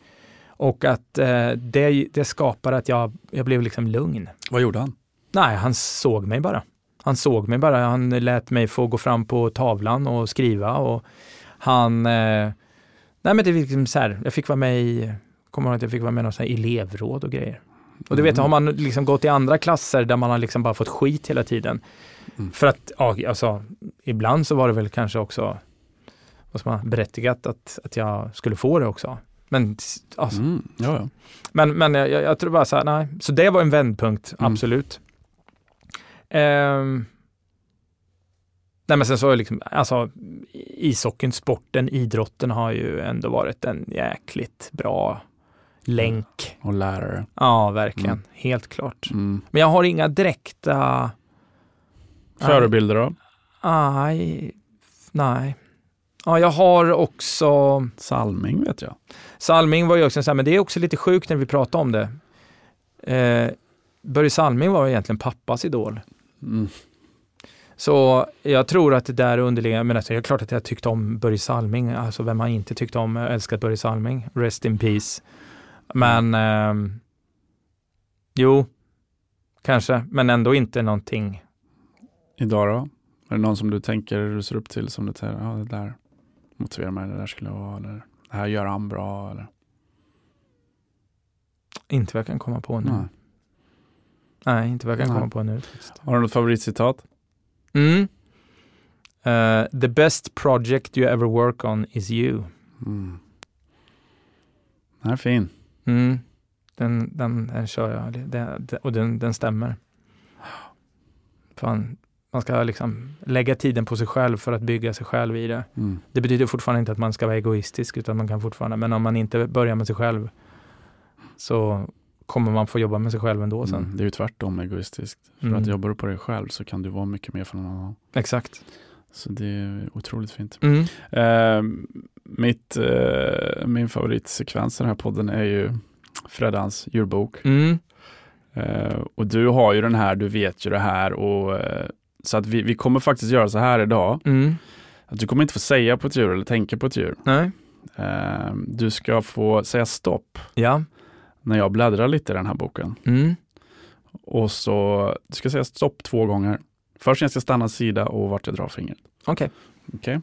Och att eh, det, det skapade att jag, jag blev liksom lugn. Vad gjorde han? Nej, han såg mig bara. Han såg mig bara. Han lät mig få gå fram på tavlan och skriva och han... Eh, nej men det var liksom så här, jag fick vara med i, kommer ihåg att jag fick vara med i något elevråd och grejer. Och du vet, Mm. har man liksom gått i andra klasser där man har liksom bara fått skit hela tiden. Mm. För att, ja, alltså, ibland så var det väl kanske också vad man, berättigat att, att jag skulle få det också. Men, alltså, Mm. Ja, ja. men, men jag, jag tror bara så här, nej. Så det var en vändpunkt, Mm. absolut. Ehm, nej men sen så är liksom, alltså ishockeyn, sporten, idrotten har ju ändå varit en jäkligt bra länk. Och lärare. Ja, verkligen. Mm. Helt klart. Mm. Men jag har inga direkta... Förebilder då? Nej. Nej. Ja, jag har också... Salming vet jag. Salming var ju också så här, men det är också lite sjukt när vi pratar om det. Eh, Börje Salming var egentligen pappas idol. Mm. Så jag tror att det där underliggande, men alltså, det är klart att jag tyckte om Börje Salming, alltså vem har inte tyckt om, älskat Börje Salming, rest in peace. Men, ehm, jo, kanske, men ändå inte någonting. Idag då? Är det någon som du tänker du ser upp till som du säger, ja det där motiverar mig, det där skulle jag vara, eller det här gör han bra, eller? Inte vad jag kan komma på nu. Nej. Nej, inte vad jag kan Nej. komma på nu. faktiskt. Har du något favoritcitat? Mm. Eh, the best project you ever work on is you. Mm. Den är fin. Mm. Den, den, den kör jag, det, och den, den stämmer. Fan, man ska liksom lägga tiden på sig själv för att bygga sig själv i det. Mm. Det betyder fortfarande inte att man ska vara egoistisk, utan man kan fortfarande, men om man inte börjar med sig själv så kommer man få jobba med sig själv ändå sen. Mm. Det är ju tvärtom egoistiskt. För Mm. att jobbar du på dig själv så kan du vara mycket mer för någon annan. Exakt. Så det är otroligt fint. Mm. Eh, mitt, eh, min favoritsekvens i den här podden är ju Freddans djurbok. Mm. Eh, och du har ju den här, du vet ju det här och eh, så att vi, vi kommer faktiskt göra så här idag. Mm. Att du kommer inte få säga på ett djur eller tänka på ett djur. Nej. Eh, du ska få säga stopp Ja. när jag bläddrar lite i den här boken. Mm. Och så, du ska säga stopp två gånger. Först när jag ska stanna sida och vart jag drar fingret. Okej. Okej.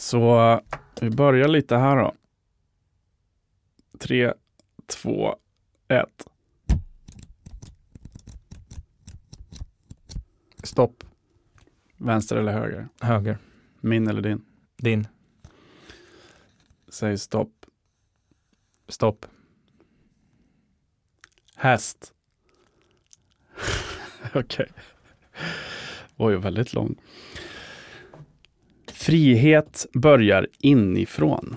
Så vi börjar lite här då. Tre, två, ett. Stopp. Vänster eller höger? Höger. Min eller din? Din. Säg stopp. Stopp. Häst. Okej. Oj, väldigt lång. Frihet börjar inifrån.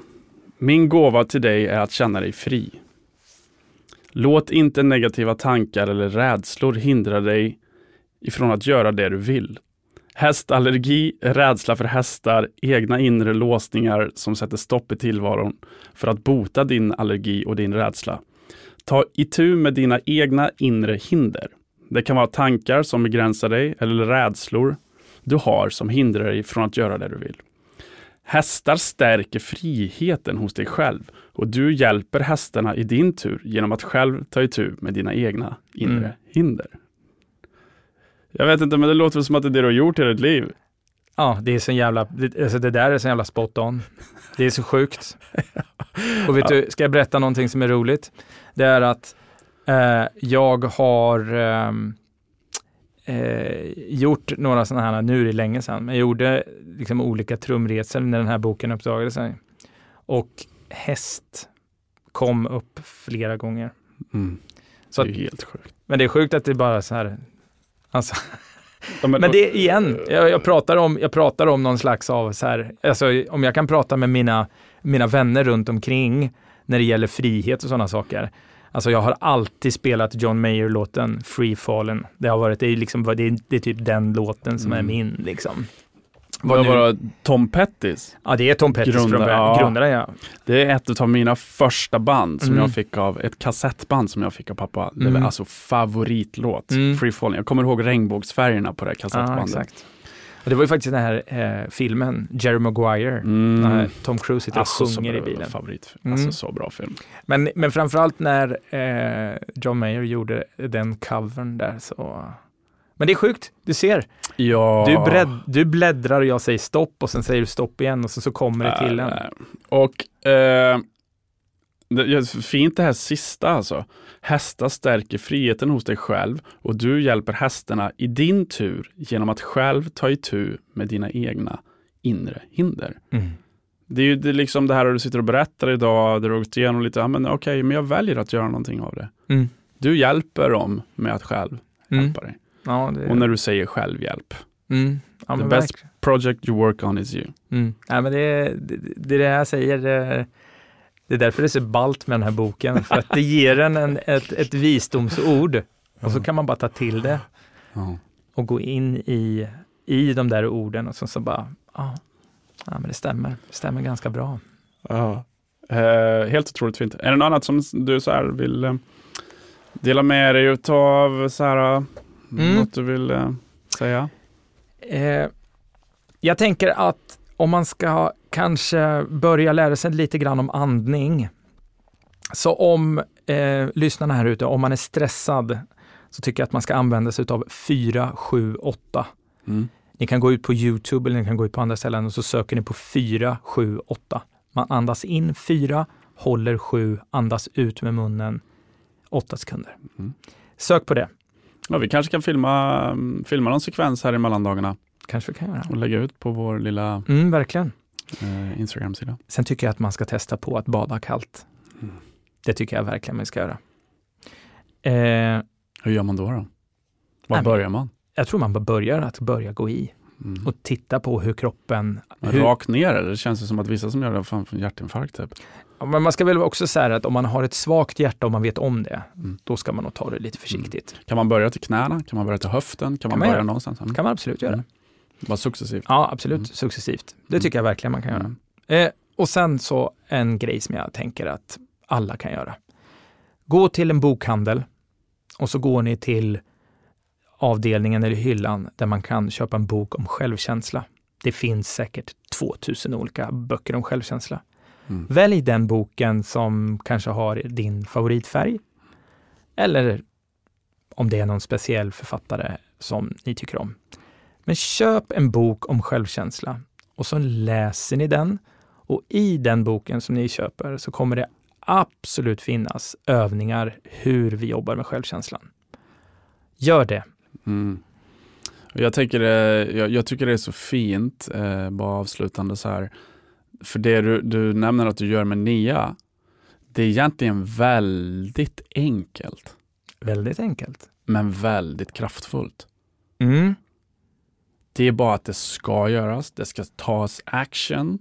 Min gåva till dig är att känna dig fri. Låt inte negativa tankar eller rädslor hindra dig ifrån att göra det du vill. Hästallergi, rädsla för hästar, egna inre låsningar som sätter stopp i tillvaron för att bota din allergi och din rädsla. Ta itu med dina egna inre hinder. Det kan vara tankar som begränsar dig eller rädslor du har som hindrar dig från att göra det du vill. Hästar stärker friheten hos dig själv och du hjälper hästarna i din tur genom att själv ta itu med dina egna inre Mm. hinder. Jag vet inte, men det låter som att det är det du har gjort i ditt liv. Ja, det är så jävla, det, alltså det där är så jävla spot on. Det är så sjukt. Och vet du, ska jag berätta någonting som är roligt? Det är att eh, jag har ehm, eh, gjort några sådana här, nu är det länge sedan, men jag gjorde liksom olika trumresor när den här boken uppdagade sig. Och häst kom upp flera gånger. Mm. Det är att, helt sjukt. men det är sjukt att det bara så här, alltså, Ja, men det igen, jag, jag, pratar om, jag pratar om någon slags av så här, alltså om jag kan prata med mina, mina vänner runt omkring när det gäller frihet och sådana saker. Alltså jag har alltid spelat John Mayer-låten Free Fallen. Det har varit, det är, liksom, det är, det är typ den låten som Mm. är min liksom. Vad var det? Tom Pettis? Ja, det är Tom Pettis Grundare, från ja. grundare, ja. Det är ett av mina första band som Mm. jag fick av, ett kassettband som jag fick av pappa. Det Mm. var alltså favoritlåt, Mm. Free Falling. Jag kommer ihåg regnbågsfärgerna på det kassettbandet. exakt. Det var ju faktiskt den här eh, filmen, Jerry Maguire, Mm. när Tom Cruise sitter och Alltså, så sjunger i bilen. Favorit. Mm. Alltså så bra film. Men, men framförallt när eh, John Mayer gjorde den covern där så... Men det är sjukt, du ser. Ja. Du, bredd, du bläddrar och jag säger stopp och sen säger du stopp igen och så, så kommer det till en. Äh, Och eh, fint det här sista alltså. Hästar stärker friheten hos dig själv och du hjälper hästarna i din tur genom att själv ta itu med dina egna inre hinder. Mm. Det är ju det, är liksom det här du sitter och berättar idag, där du har gått igenom lite, ja, men okej, men jag väljer att göra någonting av det. Mm. Du hjälper dem med att själv Mm. hjälpa dig. Ja, det, Och när du säger självhjälp, mm. ja, the best verkligen. project you work on is you. Mm. Ja, men det, det, det är det jag säger. Det, det är därför det är så ballt med den här boken. För att det ger en, en ett, ett visdomsord och så kan man bara ta till det och gå in i, i de där orden och så, så bara, ja, ja men det stämmer. Det stämmer ganska bra. Ja. Eh, helt otroligt fint. Är det något annat som du så här vill eh, dela med dig utav? Så här, eh, Mm. Något du vill eh, säga? Eh, jag tänker att om man ska kanske börja lära sig lite grann om andning. Så om eh, lyssnarna här ute, om man är stressad, så tycker jag att man ska använda sig av 4, 7, 8. Mm. Ni kan gå ut på Youtube eller ni kan gå ut på andra ställen och så söker ni på 4, 7, 8. Man andas in 4, håller 7, andas ut med munnen 8 sekunder. Mm. Sök på det, Ja, vi kanske kan filma, mm, filma någon sekvens här i mellandagarna kanske vi kan göra. och lägga ut på vår lilla Mm, verkligen. Eh, Instagram-sida. Sen tycker jag att man ska testa på att bada kallt. Mm. Det tycker jag verkligen man ska göra. Eh, Hur gör man då? då? Var Nej, börjar man? jag tror man börjar att börja gå i Mm. och titta på hur kroppen... Hur, Rakt ner eller? Det känns som att vissa som gör det fan får hjärtinfarkt. Typ. Ja, men man ska väl också säga att om man har ett svagt hjärta och man vet om det, Mm. då ska man nog ta det lite försiktigt. Kan man börja till knäna? Kan man börja till höften? Kan man man börja göra. någonstans? Mm. kan man absolut göra. Bara successivt. Ja, absolut. Mm. Successivt. Det tycker jag verkligen man kan göra. Mm. Eh, och sen så en grej som jag tänker att alla kan göra. Gå till en bokhandel och så går ni till avdelningen eller hyllan där man kan köpa en bok om självkänsla. Det finns säkert 2000 olika böcker om självkänsla. Mm. Välj den boken som kanske har din favoritfärg. Eller om det är någon speciell författare som ni tycker om. Men köp en bok om självkänsla och så läser ni den. Och i den boken som ni köper så kommer det absolut finnas övningar hur vi jobbar med självkänslan. Gör det. Mm. Jag, tänker, det- jag, jag tycker det är så fint, eh, bara avslutande så här. För det du, du nämner att du gör med NIA, det är egentligen väldigt enkelt, Väldigt enkelt. men väldigt kraftfullt. Mm. Det är bara att det ska göras, det ska tas action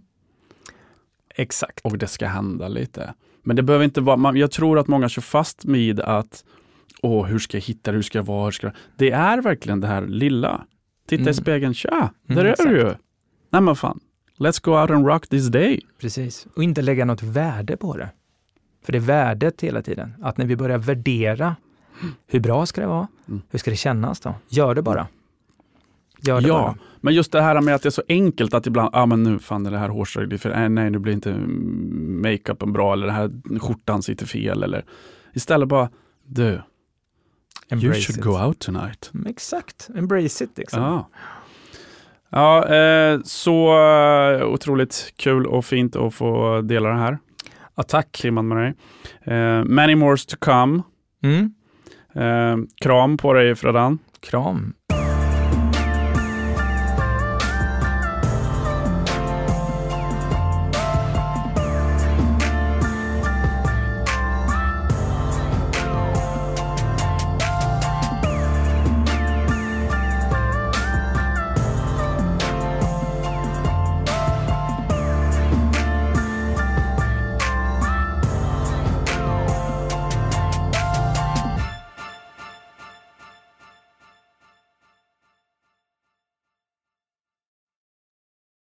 Exakt. och det ska hända lite. Men det behöver inte vara, man, jag tror att många kör fast med att Åh, hur ska jag hitta det? Hur ska jag vara? Hur ska jag... Det är verkligen det här lilla. Titta Mm. i spegeln, tja, där Mm, är du ju. Nej men fan, let's go out and rock this day. Precis. Och inte lägga något värde på det. För det är värdet hela tiden. Att när vi börjar värdera, hur bra ska det vara? Mm. Hur ska det kännas då? Gör det bara. Gör det Ja, bara. men just det här med att det är så enkelt att ibland, ja ah, men nu fan är det här hårströjt, för äh, nej nu blir inte makeupen bra eller den här skjortan sitter fel eller istället bara, du, you Embrace should it. go out tonight. Mm, Exakt. Embrace it liksom. Ja, ja eh, så eh, otroligt kul och fint att få dela det här Ja, tack. timman med dig. Eh, many more to come. Mm. Eh, kram på dig Fredan. Kram.